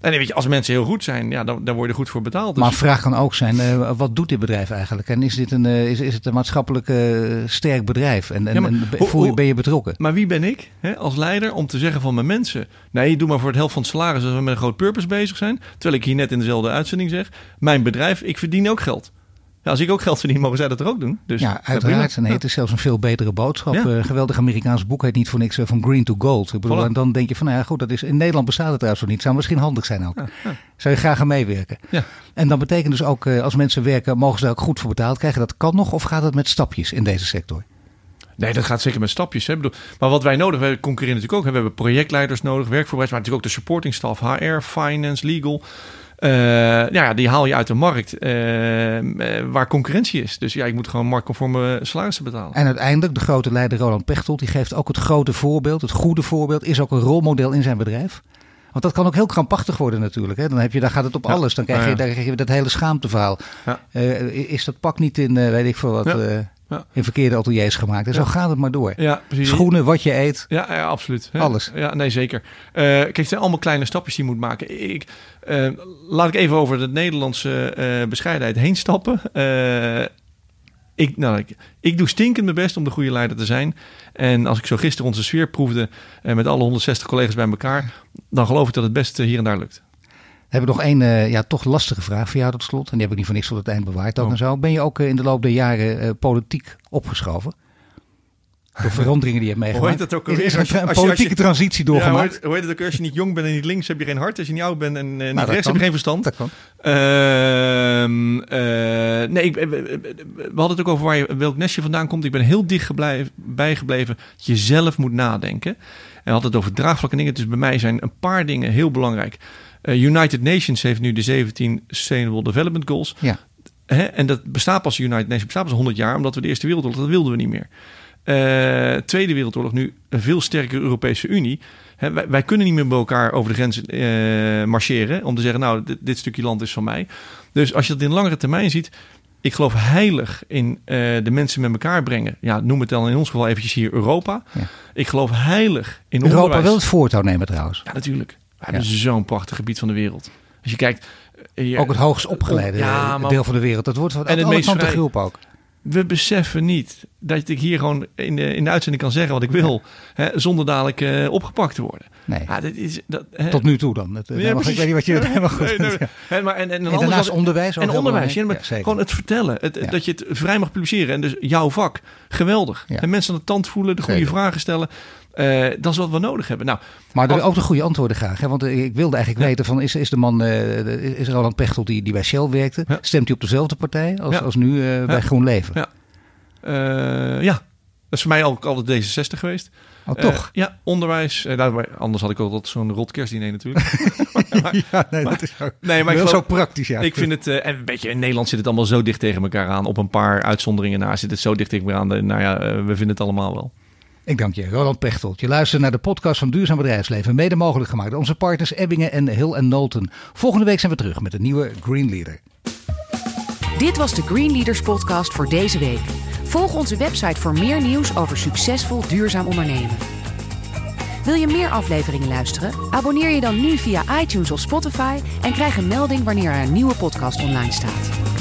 En weet je, als mensen heel goed zijn, ja, dan, dan word je goed voor betaald. Dus. Maar vraag kan ook zijn, uh, wat doet dit bedrijf eigenlijk? En is, dit een, uh, is, is het een maatschappelijk uh, sterk bedrijf? En, en, ja, maar, en ben je betrokken? Maar wie ben ik hè, als leider om te zeggen van mijn mensen... nee, doe maar voor het helft van het salaris als we met een groot purpose bezig zijn. Terwijl ik hier net in dezelfde uitzending zeg... mijn bedrijf, ik verdien ook geld. Ja, als ik ook geld verdien, mogen zij dat er ook doen. Dus, ja, uiteraard. En het is zelfs een veel betere boodschap. Ja. Uh, geweldig Amerikaans boek heet niet voor niks uh, van Green to Gold. Ik bedoel, voilà. En dan denk je van, nou ja, goed, dat is, in Nederland bestaat het trouwens nog niet. Zou misschien handig zijn ook. Ja, ja. Zou je graag aan meewerken. Ja. En dan betekent dus ook, uh, als mensen werken, mogen ze daar ook goed voor betaald krijgen. Dat kan nog of gaat het met stapjes in deze sector? Nee, dat gaat zeker met stapjes. Hè. Maar wat wij nodig hebben, concurreren natuurlijk ook. We hebben projectleiders nodig, werkvoorbereiders, maar natuurlijk ook de supporting staff, HR, finance, legal. Uh, ja, die haal je uit de markt uh, waar concurrentie is. Dus ja, ik moet gewoon marktconforme salarissen betalen. En uiteindelijk, de grote leider Roland Pechtold, die geeft ook het grote voorbeeld, het goede voorbeeld, is ook een rolmodel in zijn bedrijf. Want dat kan ook heel krampachtig worden natuurlijk. Hè? Dan, heb je, dan gaat het op ja. alles. Dan krijg je, ja, dan krijg je dat hele schaamteverhaal. Uh, is dat pak niet in, weet ik veel wat... Ja. In verkeerde ateliers gemaakt. En zo gaat het maar door. Ja, precies. Schoenen, wat je eet. Ja, ja absoluut. Alles. Ja, nee, zeker. Uh, kijk, het zijn allemaal kleine stapjes die je moet maken. Ik, uh, laat ik even over de Nederlandse uh, bescheidenheid heen stappen. ik, nou, ik, ik, doe stinkend mijn best om de goede leider te zijn. En als ik zo gisteren onze sfeer proefde met alle 160 collega's bij elkaar, dan geloof ik dat het best hier en daar lukt. Heb ik nog één uh, ja, toch lastige vraag voor jou tot slot. En die heb ik niet voor niks tot het eind bewaard ook oh. en zo. Ben je ook uh, in de loop der jaren uh, politiek opgeschoven? De veranderingen die je hebt meegemaakt. Hoe heet dat ook alweer? Is er een, een politieke je, transitie doorgemaakt? Ja, hoe, heet, het ook? Als je niet jong bent en niet links, heb je geen hart. Als je niet oud bent en niet nou, rechts, heb je geen verstand. Dat kan. Uh, nee, ik, we hadden het ook over waar je, welk nestje vandaan komt. Ik ben heel dicht gebleven, bijgebleven dat je zelf moet nadenken. En we hadden het over draagvlakken dingen. Dus bij mij zijn een paar dingen heel belangrijk. Uh, United Nations heeft nu de 17 Sustainable Development Goals. Ja. Hè? En dat bestaat pas, United Nations bestaat pas 100 jaar, omdat we de Eerste Wereldoorlog, dat wilden we niet meer. Uh, Tweede Wereldoorlog, nu een veel sterkere Europese Unie. Hè, wij, wij, kunnen niet meer bij elkaar over de grens uh, marcheren om te zeggen, nou, dit, dit, stukje land is van mij. Dus als je dat in langere termijn ziet, ik geloof heilig in uh, de mensen met elkaar brengen. Ja, noem het dan in ons geval eventjes hier Europa. Ja. Ik geloof heilig in Europa onderwijs. wil het voortouw nemen trouwens. Ja, natuurlijk. We hebben ja. zo'n prachtig gebied van de wereld. Als je kijkt... Je, ook het hoogst opgeleide ja, maar, deel van de wereld. Dat wordt en het meest vrij, groep ook. We beseffen niet dat ik hier gewoon in de, in de uitzending kan zeggen wat ik wil. Hè, zonder dadelijk uh, opgepakt te worden. Nee. Ja, dat is, dat, hè. Tot nu toe dan. Het, ja, mag, ik weet niet wat je helemaal goed nee, nee, nee. Maar, en, en, en daarnaast onderwijs. En onderwijs. Ja, maar gewoon het vertellen. Het, ja. Dat je het vrij mag publiceren. En dus jouw vak. Geweldig. En mensen aan de tand voelen. De goede Zeker. vragen stellen. Uh, dat is wat we nodig hebben. Nou, maar als, ook de goede antwoorden graag. Hè? Want ik wilde eigenlijk ja. weten: van, is, is de man, uh, is Roland Pechtel die, die bij Shell werkte, ja. stemt hij op dezelfde partij als, ja. als nu uh, bij GroenLeven? Ja. ja, dat is voor mij ook altijd D66 geweest. Oh, toch? ja, onderwijs. Nou, anders had ik ook altijd zo'n rot kerstdiner natuurlijk. ja, nee, maar, dat is ook, nee, maar ik zo praktisch. Ja. Ik vind het, en een beetje in Nederland zit het allemaal zo dicht tegen elkaar aan. Op een paar uitzonderingen na zit het zo dicht tegen elkaar aan. Nou ja, we vinden het allemaal wel. Ik dank je, Roland Pechtold. Je luistert naar de podcast van Duurzaam Bedrijfsleven, mede mogelijk gemaakt door onze partners Ebbingen en Hill en Nolten. Volgende week zijn we terug met een nieuwe Green Leader. Dit was de Green Leaders podcast voor deze week. Volg onze website voor meer nieuws over succesvol duurzaam ondernemen. Wil je meer afleveringen luisteren? Abonneer je dan nu via iTunes of Spotify en krijg een melding wanneer er een nieuwe podcast online staat.